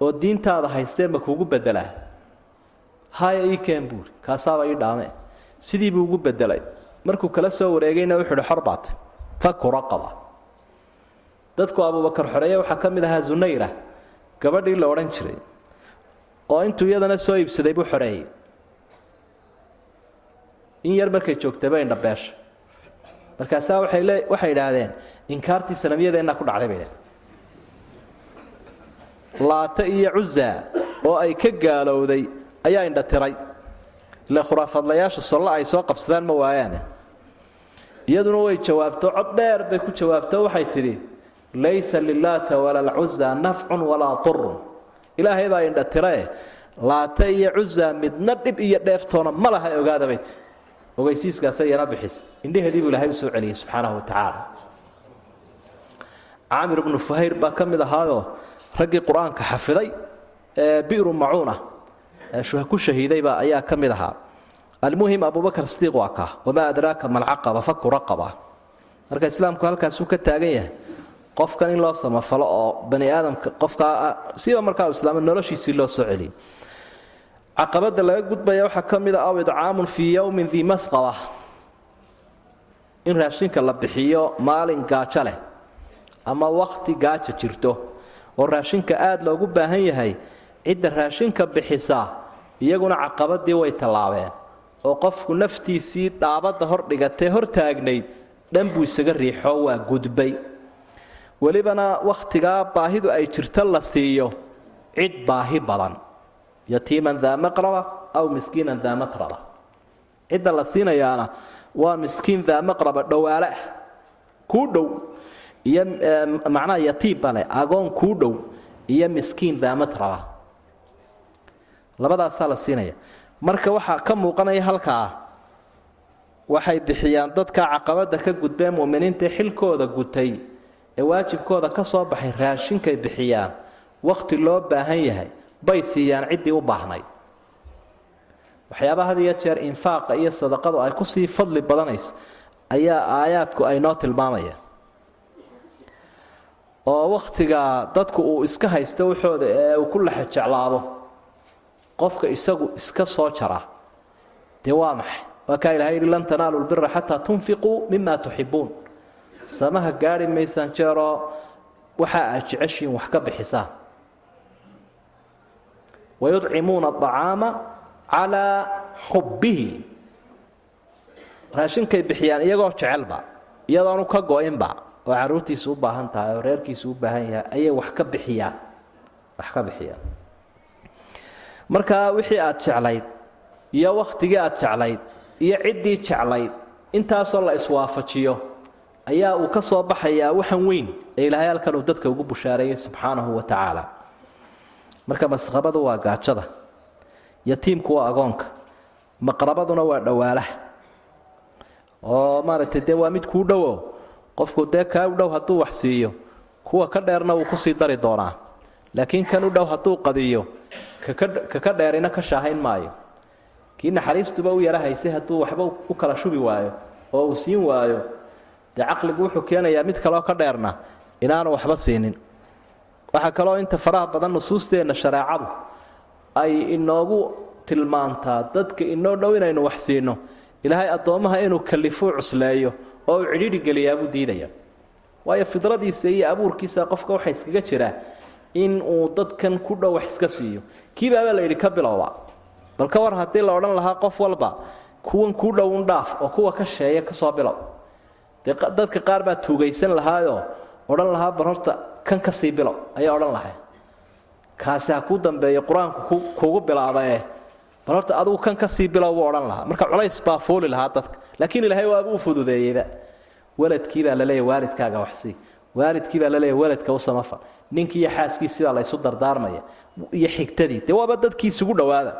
oo diintaada haystee kuugu bedelaa haya ii keen buuhi kaasaaba ii dhaame. Sidii buu ugu bedelay markuu kala soo wareegayna wuxuu ihi xor baat faku raqaba. Dadku abuubakar xoreeye waxaa ka mid ahaa zunayra gabadhii la odhan jiray oo intuu iyadana soo iibsaday buu xoreeyey. In yar markay joogtayba indhabeesha markaasaa waay waxay idhaahdeen inkaartii sanamyadeennaa ku dhacday bay dhaheen laata iyo cuza oo ay ka gaalowday ayaa indha tiray. Ile khuraafadlayaasha solle ay soo qabsadaan ma waayaane iyaduna way jawaabto cod dheer bay ku jawaabto waxay tidhi laysa lilaata wala lcuza nafcun walaa turun ilaahay baa indha laata iyo cuza midna dhib iyo dheeftoona ma laha ogaada bay tii ogeysiiskaasa yana bixisa indhaheedii buu ilahay u celiyey subxaanahu wa tacaala. Caamir ibnu fuhayr baa ka mid ahaayoo raggii qur'aanka xafiday ee bi'ru macuuna ku shahiidayba ayaa ka mid ahaa almuhim abubakar sidiiq waa kaa wamaa adraaka malcaqaba faku raqaba. Marka islaamku halkaasuu ka taagan yahay qofkan in loo samafalo oo bani aadamka qofkaa siba markaa islaam noloshiisii loo soo celiyay caqabada laga gudbaya waxaa ka mid a aw idcaamun fii yowmin dii masqaba. In raashinka la bixiyo maalin gaajo leh ama wakti gaaja jirto. Oo raashinka aada loogu baahan yahay cidda raashinka bixisa iyaguna caqabadii way tallaabeen oo qofku naftiisii dhaabadda hor dhigatee hor taagnayd dhan buu isaga riixo waa gudbay. Welibana wakhtigaa baahidu ay jirto la siiyo cid baahi badan. Yatiiman daa maqraba aw miskiinan daa matraba cidda la siinayaana waa miskiin daa maqraba dhowaale. Ah kuu dhow. Iyo macnaha yatiim bale agoon kuu dhow. Iyo miskiin daa matraba labadaasaa la siinaya marka waxaa ka muuqanaya halkaa waxay bixiyaan dadka caqabada ka gudbee muminiinta xilkooda gutay ee waajibkooda ka soo baxay raashinkay bixiyaan. Wakhti loo baahan yahay bay siiyaan ciddii u baahnayd waxyaabaha had iyo jeer infaaqa iyo sadaqadu ay ku sii fadli badanayso ayaa aayaadku ay noo tilmaamayaan. Oo wakhtiga dadku uu iska haysto waxooda ee uu ku laxa jeclaado qofka isagu iska soo jara. Dee waa maxay? Waa kaa ilahay yidhi lan tanaalu lbira xataa tunfiquu mima tuxibuun samaha gaari maysaan jeeroo waxa aad jeceshiin wax ka bixisaan wayudcimuuna acaama calaa xubbihi. Raashinkay bixiyaan iyagoo jecelba iyadoonu ka go-inba oo caruurtiisa u baahan tahay oo reerkiisa u baahan yahay ayay wax ka bixiyaan wax ka bixiyaan markaa wixii aad jeclayd iyo wakhtigii aad jeclayd iyo ciddii jeclayd intaasoo la iswaafajiyo ayaa uu ka soo baxayaa waxan weyn ee ilaahay halkan uu dadka ugu bushaareeyey subxaanahu wa tacaala. Marka masqabadu waa gaajada yatiimku waa agoonka maqrabaduna waa dhowaalaha oo maaragtay dee waa mid kuu dhowo qofku dee kaa u dhow hadduu wax siiyo kuwa ka dheerna wuu ku sii dari doonaa. Laakiin kan u dhow hadduu qadiyo kaka dheerina ka shaahayn maayo. Kii naxariistuba u yara haysay hadduu waxba u kala shubi waayo oo uu siin waayo dee caqligu wuxuu keenayaa mid kaleo ka dheerna inaanu waxba siinin. Waxaa kaloo inta faraha badan nusuusteenna shareecadu ay inoogu tilmaantaa dadka inoo dhow inaynu wax siino. Ilaahay addoommaha inuu kalifuu cusleeyo oo uu cidhiidhi geliyaabuu diidaya waayo fidradiisa iyo abuurkiisa qofka waxaa iskaga jira in uu dadkan ku dhow wax iska siiyo. Kiibaabaa la yidhi ka bilowba bal ka war haddii la odhan lahaa qof walba kuwan kuu dhow un dhaaf oo kuwa ka sheeya ka soo bilow. Dee dadka qaar baa tuugaysan lahaayoo odhan lahaa bal horta kan ka sii bilow ayaa odhan lahay kaasi ha kuu dambeeyo qur'aanku kuugu bilaabae bal horta adugu kan ka sii bilow buu odhan lahaa. Marka culays baa fooli lahaa dadka. Laakiin ilaahay waaba u fududeeyeyba waladkii baa laleeyahy waalidkaaga waxsii waalidkii baa laleeyahy waladka u samafal ninkii iyo xaaskiisii baa la ysu dardaarmaya. Iyo xigtadii. Dee waaba dadkii isugu dhowaada.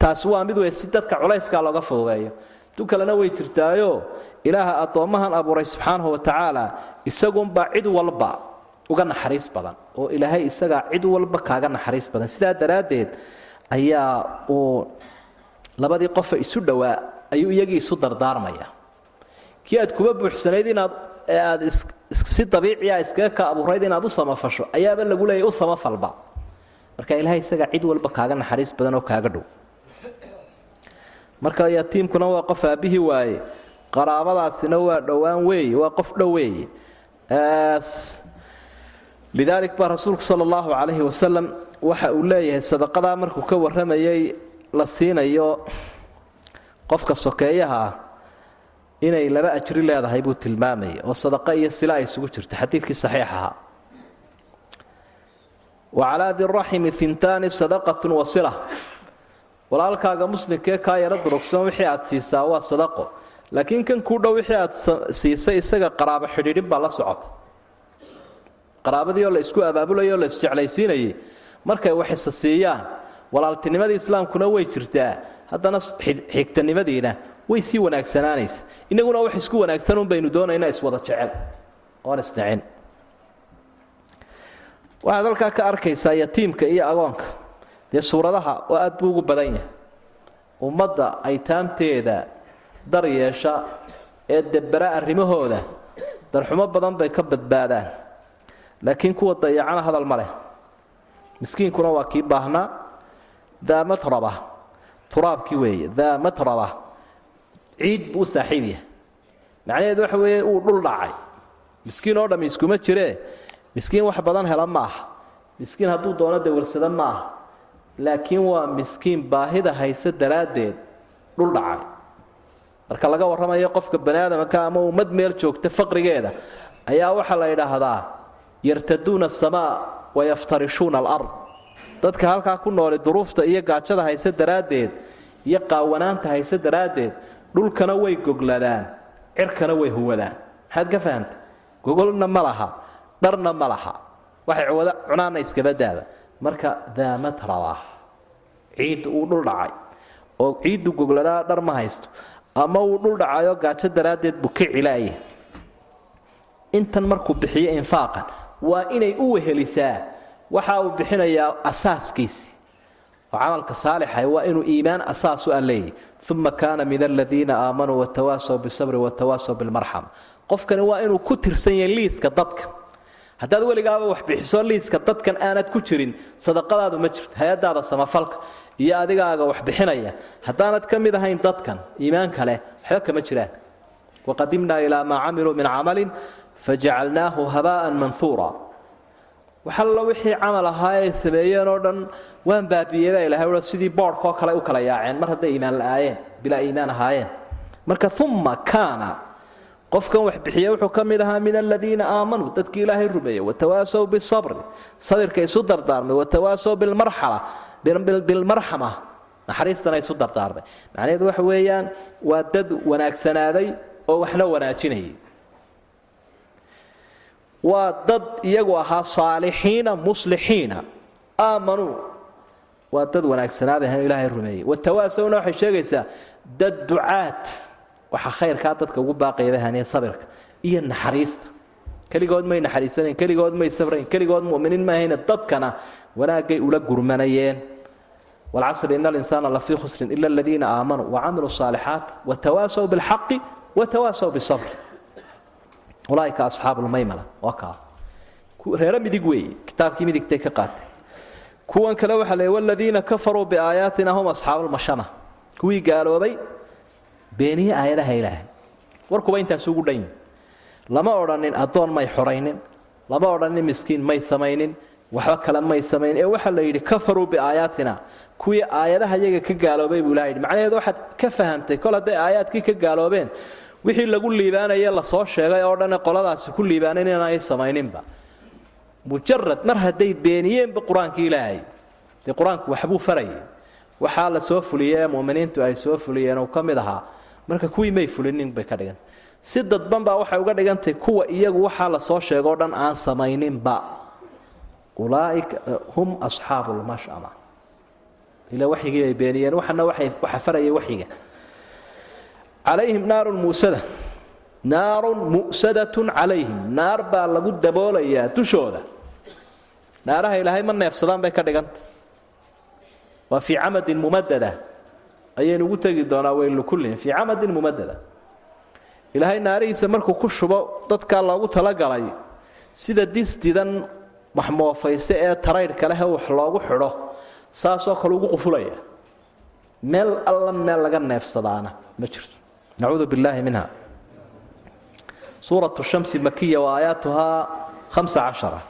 Taasi waa mid wey si dadka culayskaa looga fududeeyo. Tu kalena way jirtaayo ilaaha addoommahan abuuray subxaanahu watacaala isagunbaa cid walba uga naxariis badan. Oo ilaahay isagaa cid walba kaaga naxariis badan. Sidaa daraaddeed ayaa uu labadii qofa isu dhowaa ayuu iyagii isu dardaarmaya. Kii aad kuba buuxsanayd inaad aad si dabiiciya iskaga ka abuurayd inaad u samafasho ayaaba lagu leeyay u samafalba marka ilaahay isagaa cid walba kaaga naxariis badan oo kaaga dhow. Marka yatiimkuna waa qof aabbihii waaye qaraabadaasina waa dhowaan weeye waa qof dhow weeye lidaalik baa rasuulku sala allahu calayhi wasalam waxa uu leeyahay sadaqadaa markuu ka warramayay la siinayo qofka sokeeyaha ah inay laba ajri leedahay buu tilmaamayay oo sadaqo iyo sila ay isugu jirta xadiidkii saxiix ahaa wa calaa diraximi hintaani sadaqatun wa sila. Walaalkaaga muslimkee kaa yaro durugsan wixii aad siisaa waa sadaqo. Laakiin kan kuu dhow wixii aad siisay isaga qaraabo xidhiidhin baa la socota. Qaraabadii oo la isku abaabulayay oo la isjeclaysiinayay markay wax isa siiyaan walaaltinimadii islaamkuna way jirtaa. Haddana xigtanimadiina way sii wanaagsanaanaysa. Innaguna wax isku wanaagsanun baynu doonaynaa iswada jecel. Oon isnacin. Waxaad halkaa ka arkaysaa yatiimka iyo agoonka. Dee suuradaha oo aad buu ugu badan yahay. Ummadda aytaamteeda dar yeesha ee debera arrimahooda darxumo badan bay ka badbaadaan. Laakiin kuwa dayacana hadal ma leh. Miskiinkuna waa kii baahnaa. Daa matraba turaabkii weeye. Daa matraba ciid buu saaxiib yahay. Macnaheedu waxa weeye uu dhul dhacay. Miskiin oo dhammi iskuma jiree miskiin wax badan hela ma aha miskiin hadduu doono dawarsado ma aha laakiin waa miskiin baahida hayse daraaddeed dhul dhacay. Marka laga warramayo qofka bani aadamka ama ummad meel joogta faqrigeeda ayaa waxaa la yidhaahdaa yartaduuna asamaa wayaftarishuuna alard. Dadka halkaa ku nooli duruufta iyo gaajada hayse daraaddeed iyo qaawanaanta hayse daraaddeed dhulkana way gogladaan cirkana way huwadaan. Maxaad ka fahamta gogolna ma laha dharna ma laha. Waxay wada cunaanna iskabadaada marka daamatraba ciidda uu dhul dhacay. Oo ciiddu gogladaa dhar ma haysto. Ama uu dhul dhacayoo gaajo daraaddeed buu ka cilaaya intan markuu bixiyo infaaqan waa inay u wehelisaa. Waxa uu bixinayaa asaaskiisi oo camalka saalixa waa inuu iimaan asaasu a leeyahy uma kaana min aladiina aamanuu watawaasaw bisabri watawaasaw bilmarxama qofkani waa inuu ku tirsan yahay liiska dadka haddaad weligaaba wax bixiso liiska dadkan aanad ku jirin sadaqadaadu ma jirto hay'adaada samafalka iyo adigaaga wax bixinaya haddaanad ka mid ahayn dadkan iimaanka leh waxba kama jiraan waqadimnaa ilaa maa camiluu min camalin fajacalnaahu habaa'an manhuura waxallo wixii camal ahaa ay sameeyeen oo dhan waan baabiiyey baa ilahay ua sidii boodhkaoo kale u kala yaaceen. Mar hadday iimaan la'aayeen bilaa iimaan ahaayeen. Marka uma kaana. Qofkan wax bixiya wuxuu ka mid ahaa min aladiina aamanuu dadkii ilaahay rumeeyey watawaasaw bisabri sabirka isu dardaarmay watawaasaw bilmarxala. Bilmarxama. Naxariistana isu dardaarmay. Macnaheedu waxa weeyaan waa dad wanaagsanaaday oo waxna wanaajinayay waa dad iyagu ahaa saalixiina muslixiina. Aamanuu waa dad wanaagsanaaday han ilaahay rumeeyey. Watawaasawna waxay sheegaysaa dad ducaad. Waxaa khayrkaa dadka ugu baaqaybahaniya sabirka iyo naxariista. Keligood may naxariisanayn keligood may safrayn keligood muminiin maahayna dadkana wanaagay ula gurmanayeen. Walcasri ina alinsaana lafii khusrin ila aladiina aamanuu wacamiluu saalixaat watawaasaw bilxaqi watawaasaw bisabr ulaaika asxaabu lmaymana waa kaa. Reero midig weeye kitaabkii midigtay ka qaatay. Kuwan kale waxaa leey waladiina kafaruu biaayaatina hum asxaabulmashama kuwii gaaloobay beeniye aayadaha ilaahay. Warkuba intaas ugu dhan yihiin lama odhanin addoon may xoraynin lama odhanin miskiin may samaynin waxba kale may samayn. Ee waxaa la yidhi kafaruu biaayaatina kuwii aayadaha iyaga ka gaaloobay buu ilaha yidhi. Macnaheedu waxaad ka fahamtay kol hadday aayaadkii ka gaaloobeen wixii lagu liibaanaye la soo sheegay oo dhan qoladaasi ku liibaanan inaanay samayninba. Mujarad mar hadday beeniyeenba qur'aankii ilaahay. Dee qur'aanku waxbuu farayay waxaa la soo fuliyey ee muminiintu ay soo fuliyeen uu ka mid ahaa. Marka kuwii may fulinin bay ka dhigantay si dadban baa waxay uga dhigantay kuwa iyagu waxaa la soo sheegoo dhan aan samayninba. Ulaaika hum asxaabu lmashama ila waxyigii bay beeniyeen. Waxana waxa faraya waxyiga calayhim naarun muusada. Naarun mu'sadatun calayhim. Naar baa lagu daboolayaa dushooda. Naaraha ilaahay ma neefsadaan bay ka dhiganta waa fii camadin mumadada ayaynu ugu tegi doonaa weylukullin fii camadin mumadada ilaahay naarihiisa markuu ku shubo dadkaa loogu talagalay sida disdidan waxmoofayse ee taraydhka leh wax loogu xidho saasoo kale ugu qufulaya. Meel alla meel laga neefsadaana ma jirto nacuudu billaahi minha suuratu shamsi makiya wa aayaatuhaa hamsa cashara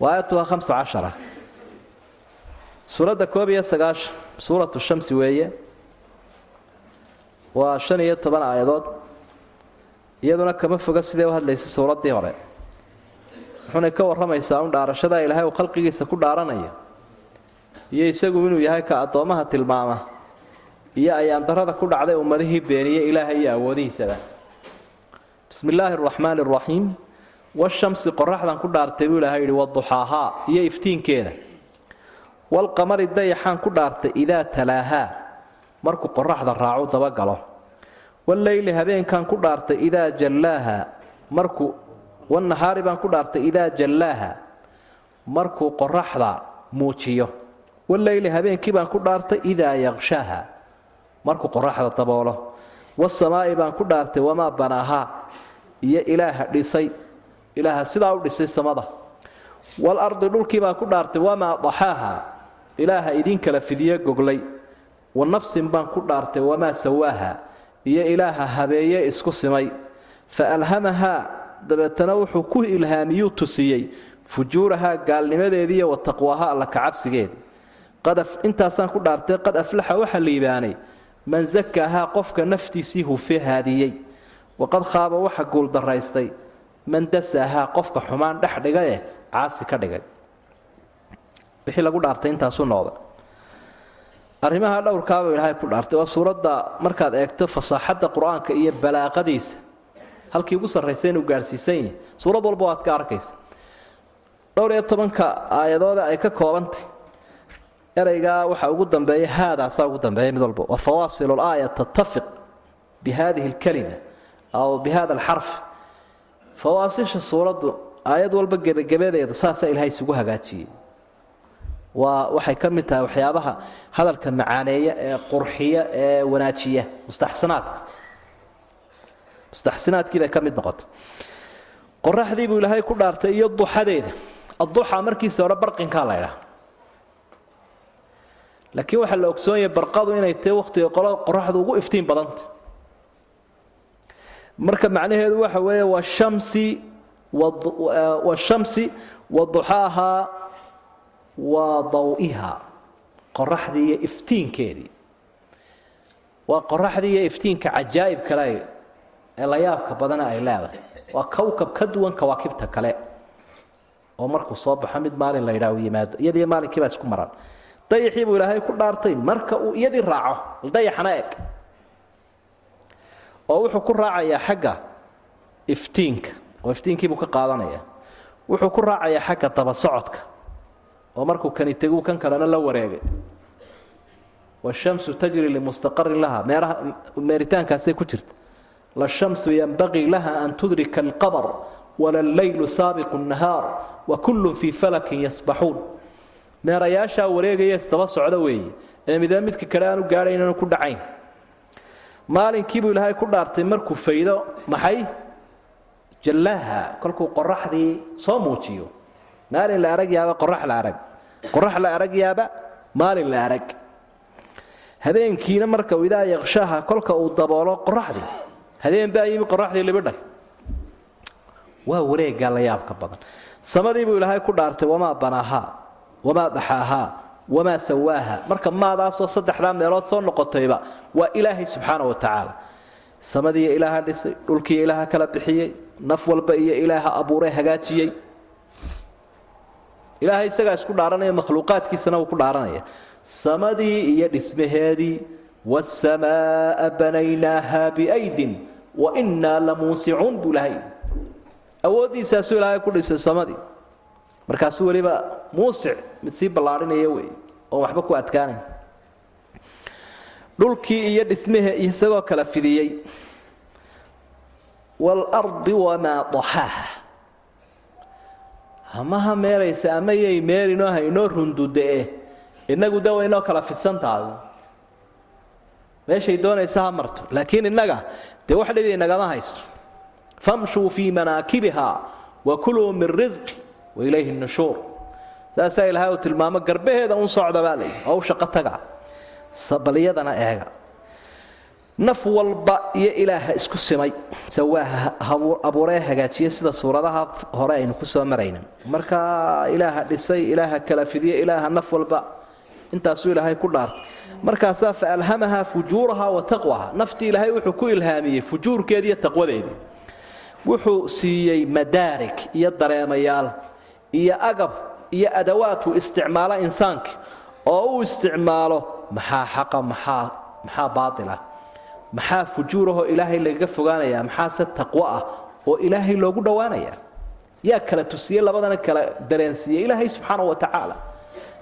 wa aayaatuhaa hamsa cashara suuradda koob iyo sagaashan suuratu shamsi weeye waa shan iyo toban aayadood iyaduna kama foga sidee u hadlaysa suuraddii hore wuxuunay ka warramaysaa un dhaarashada ilaahay uu khalqigiisa ku dhaaranayo iyo isagu inuu yahay ka addoommaha tilmaama iyo ayaandarada ku dhacday ummadihii beeniye ilaahay iyo awoodihiisaba bismi illaahi araxmaani araxiim washamsi qoraxdan ku dhaartay buu ilahay yidhi waduxaahaa iyo iftiinkeeda. Walqamari dayaxaan ku dhaartay idaa talaahaa markuu qoraxda raacu dabagalo walleyli habeenkaan ku dhaartay idaa jallaaha. Markuu wanahaari baan ku dhaartay idaa jallaaha. Markuu qoraxda muujiyo. Walleyli habeenkii baan ku dhaartay idaa yaqshaha markuu qoraxda daboolo. Wasamaa'i baan ku dhaartay wamaa banaahaa iyo ilaaha dhisay. Ilaaha sidaa u dhisay samada. Walardi dhulkii baan ku dhaartay wamaa daxaaha ilaaha idiin kala fidiye goglay. Wa nafsin baan ku dhaartay wamaa sawaaha? Iyo ilaaha habeeye isku simay. Fa alhamahaa dabeetana wuxuu ku ilhaamiyuu tusiyey. Fujuurahaa gaalnimadeediiyo wa taqwaaha alla kacabsigeedi intaasaan ku dhaartay qad aflaxa waxa liibaanay man zakaahaa qofka naftiisii hufe haadiyey. Waqad khaaba waxa guuldaraystay man dasaahaa qofka xumaan dhex dhiga eh caasi ka dhigay. Wixii lagu dhaartay intaasuu noqday arrimaha dhowrkaaba ilaahay ku dhaartay. Waa suuradda markaad eegto fasaaxadda qur'aanka iyo balaaqadiisa. Halkii ugu sarraysa inuu gaadhsiisan yahay. Suurad walba waad ka arkaysa. Dhowr iyo tobanka aayadooda ay ka koobantay ereygaa waxaa ugu dambeeya haadaasaa ugu dambeeya mid walba wa fawaasilu laaya tattafiq bi hadihi aw bi alxarf. Fawaasisha suuraddu aayad walba gebagabadeedu saasaa ilaahay isugu hagaajiyey. Waa waxay ka mid tahay waxyaabaha hadalka macaaneeya ee qurxiya ee wanaajiya mustaxsanaadka. Mustaxsinaadkii bay ka mid noqotay. Qoraxdii buu ilaahay ku dhaartay iyo duxadeeda. Adduxa markiisa hore barqinkaa la ydhaha laakiin waxaa la ogsoonyaya barqadu inay tahay wakhtiga qoraxdu ugu iftiin badanta. Marka macnaheedu waxa weeye washamsi washamsi wa duxaahaa wa dawiha qoraxdii iyo iftiinkeedii. Waa qoraxdii iyo iftiinka cajaa'ib kale ee la yaabka badana ay leedahay. Waa kowkab ka duwan kawaakibta kale oo markuu soo baxo mid maalin la yidhaah yimaado iyadiiyo maalinkii isku maran dayaxii buu ilaahay ku dhaartay marka uu iyadii raaco dayaxana eg oo wuxuu ku raacayaa xagga iftiinka oo iftiinkiibuu ka qaadanaya. Wuxuu ku raacayaa xagga daba socodka oo markuu kani teguu kan kalena la wareegay. Washamsu tajri limustaqarin laha meeraha meeritaankaasay ku jirta. Lashamsu yanbagii laha an tudrika alqamar wala allaylu saabiqu nnahaar wa kullun fii falakin yasbaxuun meerayaashaa wareegaya isdaba socda weeye. Ee midba midka kale aanu gaadhayn aanu ku dhacayn. Maalinkiibuu ilaahay ku dhaartay markuu faydo maxay? Jallaaha kolkuu qoraxdii soo muujiyo. Maalin la arag yaaba qorax la arag. Qorax la arag yaaba maalin la arag. Habeenkiina marka idaa yaqshaha kolka uu daboolo qoraxdii habeen baa yimi qoraxdii libidhay waa wareeggaa la yaabka badan. Samadii buu ilaahay ku dhaartay wamaa banaahaa wamaa daxaahaa wamaa sawaaha marka maadaasoo saddexdaa meelood soo noqotayba waa ilaahay subxaana wa tacaala samadiiyo ilaaha dhisay dhulkiiyo ilaaha kala bixiyey naf walba iyo ilaaha abuuray hagaajiyey ilaahay isagaa isku dhaaranaya makhluuqaadkiisana wuu ku dhaaranaya samadii iyo dhismaheedii waasamaaa banaynaaha biaydin wa innaa la muusicuun buu ilahay awooddiisaasuu ilaahay ku dhisay samadii markaasuu weliba muusic mid sii ballaadhinaya wey oon waxba ku adkaanayn dhulkii iyo dhismahe isagoo kala fidiyey. Waalardi wamaa daxaaha hamaha meeraysa ama yay meerinoo haynoo rundude-e innagu de waynoo kala fidsan tahay. Meeshay doonaysa ha marto laakiin innaga dee wax dhibi inagama haysto. Famshuu fii manaakibiha wa kuluu min risqi wa ilayhi nushuur saasaa ilaahay uu tilmaamo garbaheeda un socda baa layidhi oo u shaqo taga sabaliyadana eega naf walba iyo ilaaha isku simay sawaaha abuuree hagaajiya sida suuradaha hore aynu ku soo marayna marka ilaaha dhisay ilaaha kala fidiye ilaaha naf walba intaasuu ilaahay ku dhaartay markaasaa fa alhamaha fujuuraha wa taqwaha naftii ilaahay wuxuu ku ilhaamiyey fujuurkeedi iyo taqwadeedii wuxuu siiyey madaarig iyo dareemayaal iyo agab iyo adawaadku isticmaalo insaanka oo u isticmaalo maxaa xaqa maxaa maxaa baatila maxaa fujuurahoo ilaahay lagaga fogaanaya? Maxaase taqwo ah oo ilaahay loogu dhowaanaya yaa kala tusiyey labadana kala dareensiiyey ilaahay subxaana wa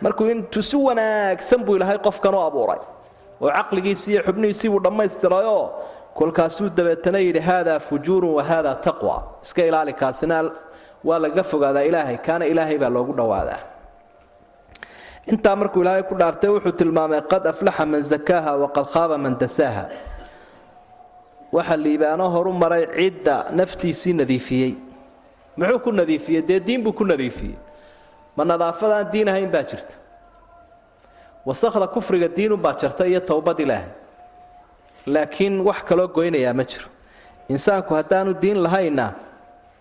markuu intuu si wanaagsan buu ilaahay qofkan abuuray. Oo caqligiisii iyo xubnihiisii buu kolkaasuu dabeetana yidhi haadaa fujuurun wa haadaa taqwa. Iska ilaali kaasina waa lagaga fogaadaa ilaahay kaana ilaahay baa loogu dhowaadaa intaa markuu ilaahay ku dhaartay wuxuu tilmaamay qad aflaxa man zakaaha waqad khaaba man dasaaha. Waxa liibaano horu maray cidda naftiisii nadiifiyey. Muxuu ku nadiifiyey? Dee diin buu ku nadiifiyey? Ma nadaafadaan diin ahayn baa jirta. Wasakda kufriga diinunbaa jirta iyo towbad ilaahay. Laakiin wax kaloo goynayaa ma jiro. Insaanku haddaanu diin lahaynna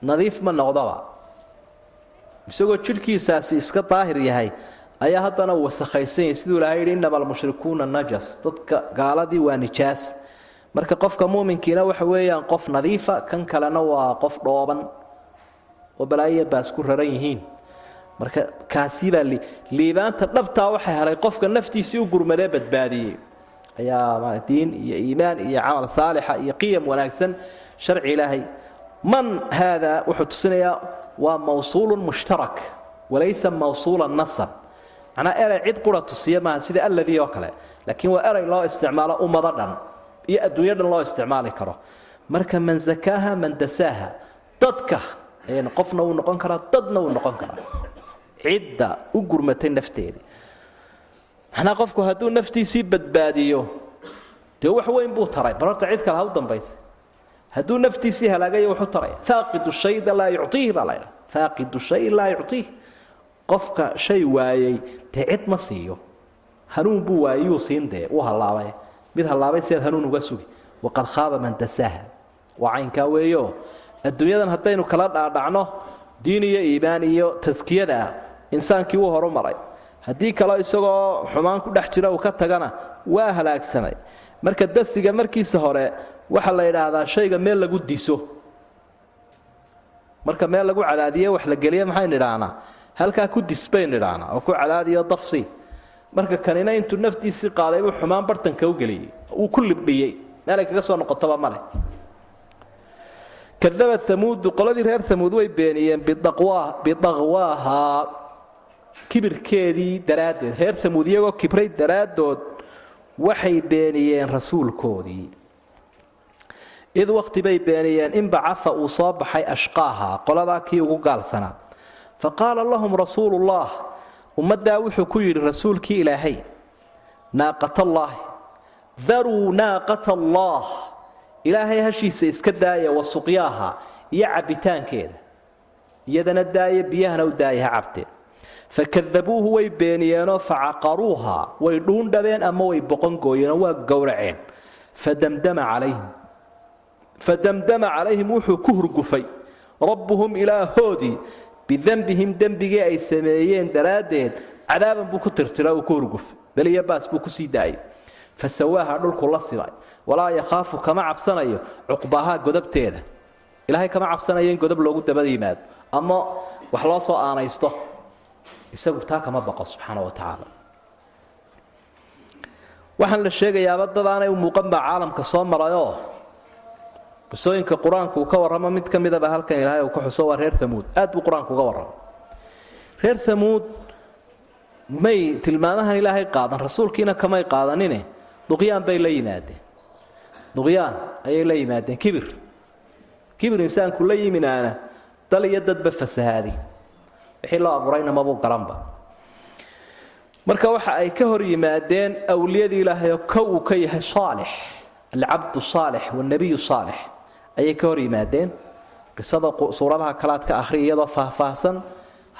nadiif ma noqdoba isagoo jidhkiisaasi iska daahir yahay ayaa haddana uu wasakhaysan yahay. Siduu ilahay yidhi innama almushrikuuna najas. Dadka gaaladii waa nijaas. Marka qofka muuminkiina waxa weeyaan qof nadiifa kan kalena waa qof dhooban. Oo balaayiya baas ku raran yihiin. Marka kaasibaa liibaanta dhabtaa waxa helay qofka naftiisii u gurmadee badbaadiyey. Ayaa diin iyo iimaan iyo camal saalixa iyo qiyam wanaagsan sharci ilaahay. Man haada wuxuu tusinayaa waa mawsuulun mushtarak walaysa mawsuula nasab. Macnaa erey cid qura tusiya maaha sida alladii oo kale laakiin waa erey loo isticmaalo ummado dhan iyo adduunyo dhan loo isticmaali karo. Marka man zakaaha man dasaaha dadka qofna wuu noqon karaa dadna wuu noqon karaa. Cidda u gurmatay nafteedii macnaa qofku hadduu naftiisii badbaadiyo dee wax weyn buu taray. Bal horta cid kale ha u dambaysa hadduu naftiisii halaagaya wuxuu taraya faaqidu shayda laa yuctiihi baa la ydhaha faaqidu shay laa yuctiih. Qofka shay waayey dee cid ma siiyo. Hanuun buu waayiyuu siin dee uu hallaabay. Mid hallaabay siaad hanuun uga sugi. Waqad khaaba man dasaaha waa weeyo. Adduunyadan haddaynu kala dhaadhacno diin iyo iimaan iyo taskiyada ah insaankii wuu horu maray haddii kaleo isagoo xumaan ku dhex jira uu ka tagana waa halaagsamay marka dasiga markiisa hore waxaa la yidhaahdaa shayga meel lagu diso. Marka meel lagu cadaadiye wax la geliye maxaynu idhaahnaa halkaa ku dis baynu idhaahnaa oo ku cadaadiyo dafsi. Marka kanina intuu naftiisii qaaday buu xumaan bartanka u geliyey uu ku libdhiyey. Meelay kaga soo noqotaba male kadaba amuudu qoladii reer amuud way beeniyeen bidaqwaaha kibirkeedii daraaddeed. Reer amuud iyagoo kibray daraaddood waxay beeniyeen rasuulkoodii id waqti bay beeniyeen in bacaa uu soo baxay ashqaaha qoladaa kii ugu gaalsanaa fa qaala lahum rasuulullah ummaddaa wuxuu ku yidhi rasuulkii ilaahay naaqatallaahi daruu naaqata allaah ilaahay hashiisa iska daaya wa suqyaaha iyo cabbitaankeeda iyadana daaya biyahana u daaya ha cabteen fakadabuuhu way beeniyeenoo facaqaruuha way dhuundhabeen ama way boqongooyeenoo waa gowraceen. Fadamdama calayhim fadamdama calayhim wuxuu ku hurgufay. Rabbuhum ilaahoodii bidembihim dembigii ay sameeyeen daraaddeed cadaaban buu ku tirtira uu ku hurgufay. Beliya baas buu ku sii daayay. Fasawaaha dhulku la simay walaa yakhaafu kama cabsanayo cuqbahaa godabteeda ilaahay kama cabsanayo in godob loogu dabada yimaado ama wax loo soo aanaysto. Isagu taa kama baqo subxaana wa waxaan la sheegayaaba dad aanay u muuqan baa caalamka soo marayoo qisooyinka qur'aanku uu ka warramo mid ka midaba halkan ilaahay uu ka xuso waa reer amuud aad buu qur'aanku uga warramo. Reer amuud may tilmaamahan ilaahay qaadan rasuulkiina kamay qaadanine duqyaan bay la yimaadeen. Duqyaan ayay la yimaadeen. Kibir. Kibir insaanku la yiminaana dal iyo dadba fasahaadi. Wixii loo abuurayna mabuu garanba. Marka waxa ay ka hor yimaadeen awliyadii ilaahay oo kow uu ka yahay saalix alcabdu saalix waalnebiyu saalix ayay ka hor yimaadeen. Qisada suuradaha kalaad ka akhriya iyadoo faahfaahsan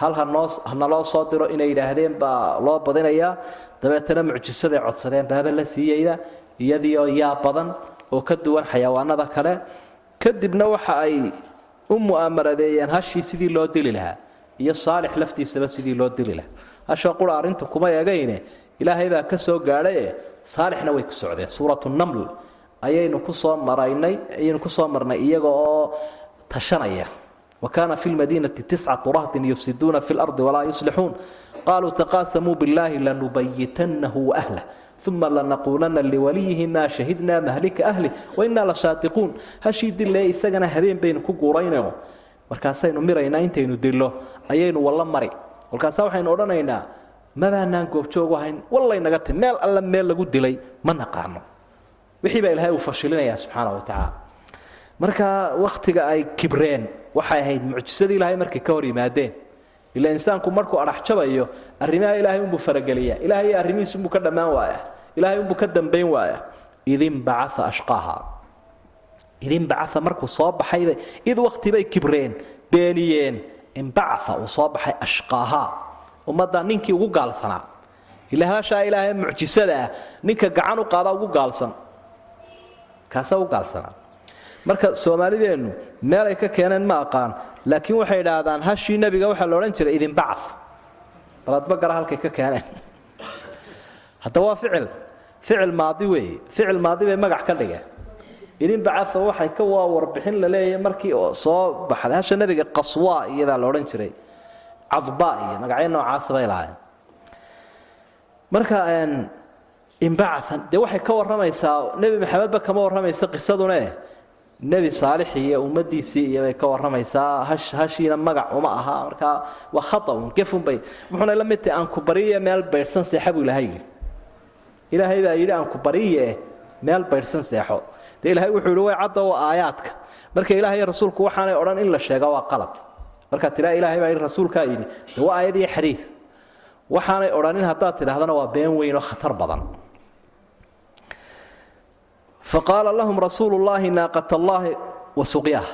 hal hanoo hanaloo soo diro inay yidhaahdeen baa loo badinayaa dabeetana mucjisaday codsadeen baaba la siiyeyda iyadiioo yaa badan oo ka duwan xayawaanada kale. Kadibna waxa ay u mu'aamaradeeyeen hashii sidii loo dili lahaa iyo saalix laftiisaba sidii loo dili lahaa. Hasha qura arrintu kuma egayne ilaahay baa ka soo gaadhaye saalixna way ku socdeen. Suuratu naml ayaynu ku soo maraynay ayaynu ku soo marnay iyaga oo tashanaya. Wa kaana fi lmadiinati tiscatu rahtin yufsiduuna fi lardi walaa yuslixuun. Qaluu taqaasamuu biاllaahi lanubayitanahu waahlah uma lanaquulanna liwaliyihi maa shahidnaa mahlika ahlih wainaa la shaatiquun. Hashii dille isagana habeen baynu ku guuraynayo markaasaynu miraynaa intaynu dilo ayaynu walla mari. Kolkaasa waxaynu odhanaynaa mabaanaan goobjoog ahayn wallaynaga ti meel alla meel lagu dilay ma naqaano wixii baa ilaahay uu fashilinayaa subxaana wa tacaala. Marka wakhtiga ay kibreen waxay ahayd mucjisadii ilaahay markay ka hor yimaadeen. Ila insaanku markuu adhax jabayo arrimaha ilaahay unbuu farageliya ilaahay arrimihiis unbuu ka dhammaan waaya ilaahay unbuu ka dambayn waaya idin bacaa ashqaaha. Idin bacaa markuu soo baxayba id waktibay kibreen beeniyeen. Inbacaa uu soo baxay ashqaaha. Ummadda ninkii ugu gaalsanaa. Ilaahashaa ilaahay mucjisada ah ninka gacan u qaada ugu gaalsan kaasaa ugu gaalsanaa. Marka soomaalideennu meelay ka keeneen ma aqaan laakiin waxay idhaahdaan hashii nebiga waxaa la odhan jiray idinbaca baladba gara halkay ka keeneen. Hadda waa ficil. Ficil maadi weeye ficil maadi bay magac ka dhigeen. Idin bacaa waxay ka waa warbixin la leeyahay markii oo soo baxday. Hasha nebiga qaswa iyabaa la odhan jiray. Cadba iyo magacyo noocaasa bay lahayn marka inbacaan dee waxay ka warramaysaa nebi maxamedba kama warramaysa qisadune nebi saalix iyo ummadiisii iyobay ka warramaysaa. Hashiina magac uma aha. Markaa waa khaun gefunbay wuxuuna la mid tahay aan ku bariye meel baydhsan seexa buu yidhi. Ilaahay baa yidhi aan ku bariye meel baydhsan seexo. Dee ilahay wuxuu yidhi way cadda waa aayaadka. Marka ilaah iyo rasuulku waxaanay odhan in la sheega waa qalad. Markaa tiraa ilaahay baa yidhi rasuulkaa yidhi waa aayad iyo xadiid waxaanay odhanin haddaad tidhahdana waa been weyn oo khatar badan faqaala lahum rasuulu llaahi naaqat allaahi wa suqyaha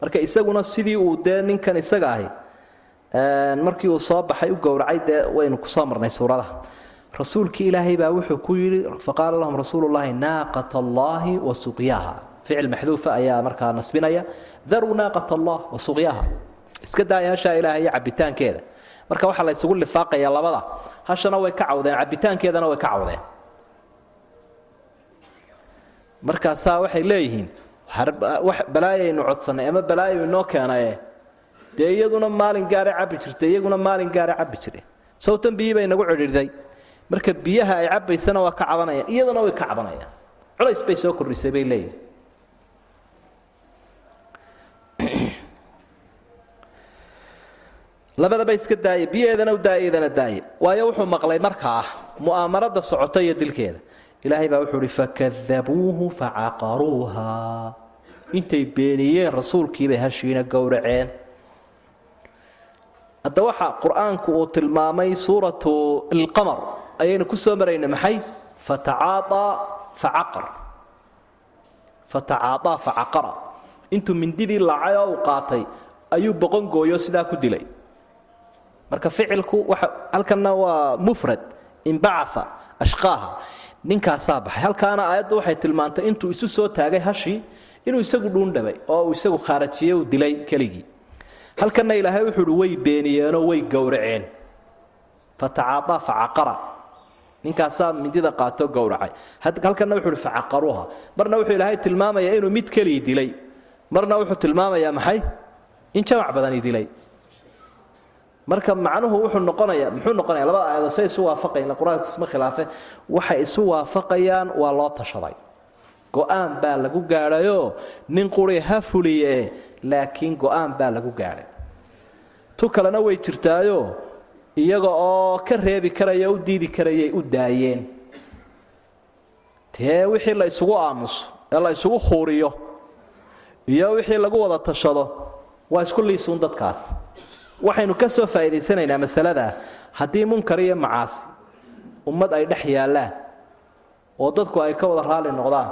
marka isaguna sidii uu dee ninkan isaga ahi markii uu soo baxay u gowracay dee waynu ku soo marnay suuradaha. Rasuulkii ilaahay baa wuxuu ku yidhi faqaala lahum rasuulu llaahi naaqat allaahi wa suqyaha ficil maxduufa ayaa markaa nasbinaya. Daruu naaqat allah wa suqyaha iska daaya hashaa ilaahay iyo cabitaankeeda marka waxaa la ysugu labada hashana way ka cawdeen cabitaankeedana way ka cawdeen markaasaa waxay leeyihiin balaayaynu codsannay ama balaayo inoo keenaye. Dee iyaduna maalin gaara cabbi jirta iyaguna maalin gaara cabbi jire sawtan biyii bay nagu cidhiidhay. Marka biyaha ay cabbaysana waa ka cabanayaan iyaduna way ka cabanayaan culays bay soo kordhisay bay leeyihiin labadaba iska daaye biyaheedana u daayadana daaye. Waayo wuxuu maqlay markaa mu'aamarada socota iyo dilkeeda ilaahay baa wuxuu ihi fakadabuuhu facaqaruuha. Intay beeniyeen rasuulkiibay hashiina gowraceen. Hadda waxa qur'aanku uu tilmaamay suuratu alqamar ayaynu ku soo marayna maxay? Fatacaaaa facaqar. Fatacaaaa facaqara. Intuu mindidii laacay uu qaatay ayuu boqon gooyo sidaa ku dilay. Marka ficilku waxa halkanna waa mufrad inbacaa ashqaaha. Ninkaasaa baxay halkaana aayaddu waxay tilmaantay intuu isu soo taagay hashii inuu isagu dhuundhabay oo uu isagu khaarajiyey uu dilay keligii. Halkanna ilaahay wuxuu uhi way beeniyeenoo way gowraceen. Fatacaaaa facaqara. Ninkaasaa midida qaato gowracay. Halkanna wuxuu uhi facaqaruuha marna wuxuu ilaahay tilmaamayaa inuu mid keligii dilay. Marna wuxuu tilmaamayaa maxay? In jamac badani dilay marka macnuhu wuxuu noqonaya muxuu noqonaya labada aayadood say isu waafaqayan qur'aanku isma khilaafe waxay isu waafaqayaan waa loo tashaday. Go'aan baa lagu gaadhayoo nin quri ha fuliye laakiin go'aan baa lagu gaadhay. Tu kalena way jirtaayo iyaga oo ka reebi karaya u diidi karayay u daayeen. Tee wixii la isugu aamuso ee la isugu huuriyo iyo wixii lagu wada tashado waa isku liisuun dadkaas waxaynu ka soo faa'iidaysanaynaa masalada. Haddii munkar iyo macaasi ummad ay dhex yaallaan oo dadku ay ka wada raali noqdaan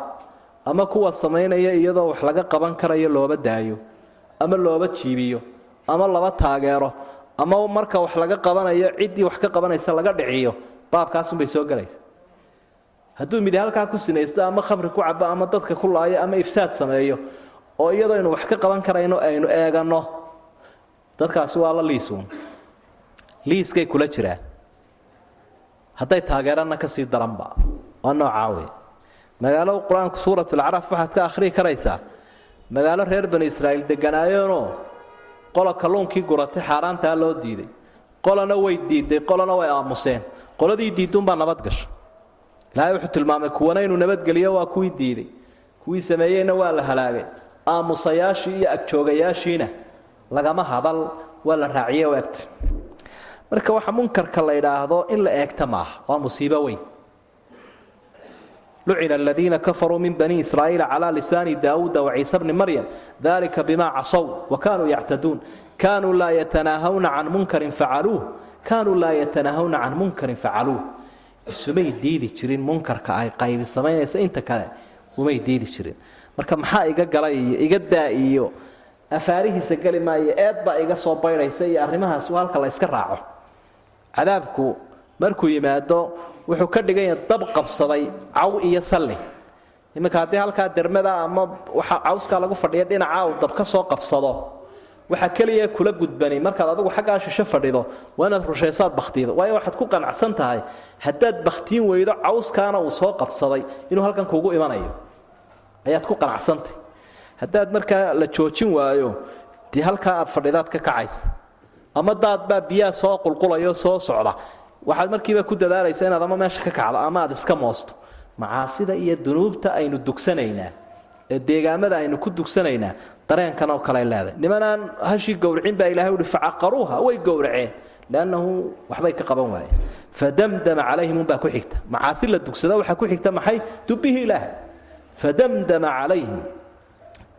ama kuwa samaynaya iyadoo wax laga qaban karayo looba daayo ama looba jiibiyo ama laba taageero ama marka wax laga qabanayo ciddii wax ka qabanaysa laga dhiciyo baabkaasunbay soo gelaysa hadduu midi halkaa ku sinaysto ama khamri ku cabo ama dadka ku laayo ama ifsaad sameeyo oo iyadoo aynu wax ka qaban karayno aynu eeganno dadkaasi waa la liisuun liiskay kula jiraan hadday taageerana ka sii daranba waa noocaa wey magaalo qur'aanku suuratulacraaf waxaad ka akhriyi karaysaa magaalo reer bani israa'iil deganaayeenoo qola kalluunkii guratay xaaraantaa loo diiday. Qolana way diiday qolana way aamuseen. Qoladii diidduunbaa nabad gasha. Ilaahay wuxuu tilmaamay kuwana inuu nabadgeliyo waa kuwii diiday. Kuwii sameeyeyna waa la halaagay. Aamusayaashii iyo agjoogayaashiina lagama hadal waa la raaciye egta. Marka waxa munkarka la idhaahdo in la eegta maaha waa musiibo weyn. Lucina aladiina kafaruu min bani israa'iila calaa lisaani daawuuda waciisa bni maryam dalika bima casow wa kanuu yactaduun. Kanuu laa yatanaahawna can munkarin facaluuh kanuu laa yatanaahawna can munkarin facaluuh isumay diidi jirin munkarka ay qaybi samaynaysa inta kale. Umay diidi jirin. Marka maxaa iga gala iyo iga daa iyo afaarihiisa geli maayo eed baa iga soo baydhaysa iyo arrimahaas halka la raaco. Cadaabku markuu yimaado wuxuu ka dhiganya dab qabsaday caw iyo salli. Iminka haddii halkaa dermada ama waxa cawskaa lagu fadhiya dhinaca uu dab ka soo qabsado waxa keliya kula gudbani. Markaad adigu xaggaa shisho fadhido waa inaad rushaysaad waayo waxaad ku qanacsan tahay haddaad bakhtiin weydo cawskaana uu soo qabsaday inuu halkan kuugu imanayo. Ayaad ku qanacsantay haddaad markaa la joojin waayo dee halkaa aad fadhidaad ka kacaysa. Ama daad baa biyaha soo qulqulayo soo socda. Waxaad markiiba ku dadaalaysa inaad ama meesha ka kacdo ama aad iska moosto. Macaasida iyo dunuubta aynu dugsanaynaa ee deegaamada aynu ku dugsanaynaa dareenkan oo kale leedahay. Nimanaan hashii gowracin baa ilahay uhi facaqaruuha way gowraceen. Lannahu waxbay ka qaban waayeen. Fadamdama calayhim unbaa ku xigta. Macaasi la dugsada waxaa ku xigta maxay? Dubbihii ilaah fadamdama calayhim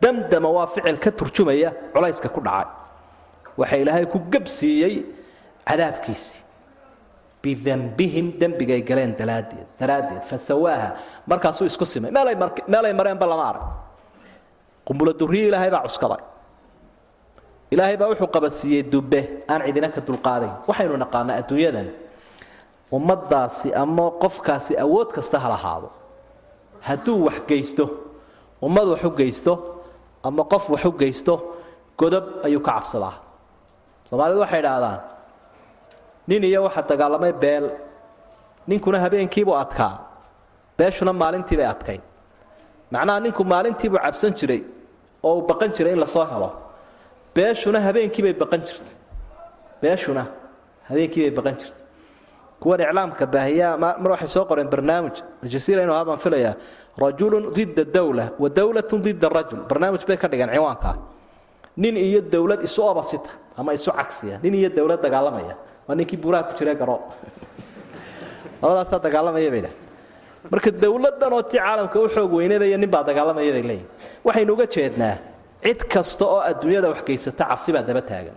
damdama waa ficil ka turjumaya culayska ku dhacay. Waxa ilaahay ku gabsiiyey cadaabkiisii bidambihim dembigay galeen daraaddeed daraaddeed fasawaaha markaasuu isku simay. Meelay mareenba lama arag. Qumbula duriye ilaahay baa cuskaday. Ilaahay baa wuxuu qabadsiiyey dubbe. Aan cidina ka dulqaadayn. Waxaynu naqaanaa adduunyadan. Ummaddaasi ama qofkaasi awood kasta ha lahaado. Hadduu wax geysto ummad wax u geysto ama qof wax u geysto godob ayuu ka cabsadaa. Soomaalidu waxay idhaahdaan nin iyo waxa dagaalamay beel ninkuna habeenkiibuu adkaa beeshuna maalintiibay adkayd macnaha ninku maalintiibuu cabsan jiray oo uu baqan jiray in la soo helo. Beeshuna habeenkiibay baqan jirtay. Beeshuna habeenkiibay baqan jirtay kuwan iclaamka baahiyaa mar waxay soo qoreen barnaamij. Aljasiira inu habaan filayaa rajulun dida dawla wa dawlatun dida rajul. Barnaamij bay ka dhigeen ciwaankaa nin iyo dawlad isu obasita ama isu cagsiya. Nin iyo dawlad dagaalamaya. Waa ninkii buuraha ku jira garo. Labadaasaa dagaalamaya bay dhah marka dawladdan oo ti caalamka u xoog weynadaya nin baa dagaalamaya leeyihiin waxaynu uga jeednaa cid kasta oo adduunyada wax geysata cabsi baa daba taagan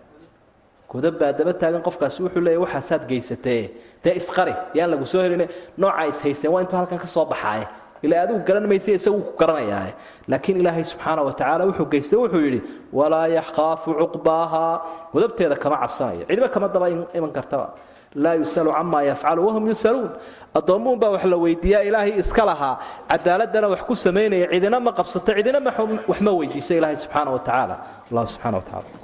godab baa daba taagan qofkaasi wuxuu leeyahy waxaasaad geysatee? Dee isqari yaan lagu soo helin noocaa is haysteen waa intuu halkan ka soo baxaaye? Ilaa adigu garan maysa isagu ku garanayaaye. Laakiin ilaahay subxaana wa tacaala wuxuu geystay wuxuu yidhi walaa yaxkaafu cuqbaaha. Godabteeda kama cabsanayo cidiba kama daba iman kartaba. Laa yusalu camaa yafcalu wahum yusaluun. Addoommuun baa wax la weydiiyaa ilaahay iska lahaa. Cadaaladana wax ku samaynaya cidina ma qabsato cidina wax ma weydiiso ilaahay subxaana wa tacaala. Allah subxana wa tacala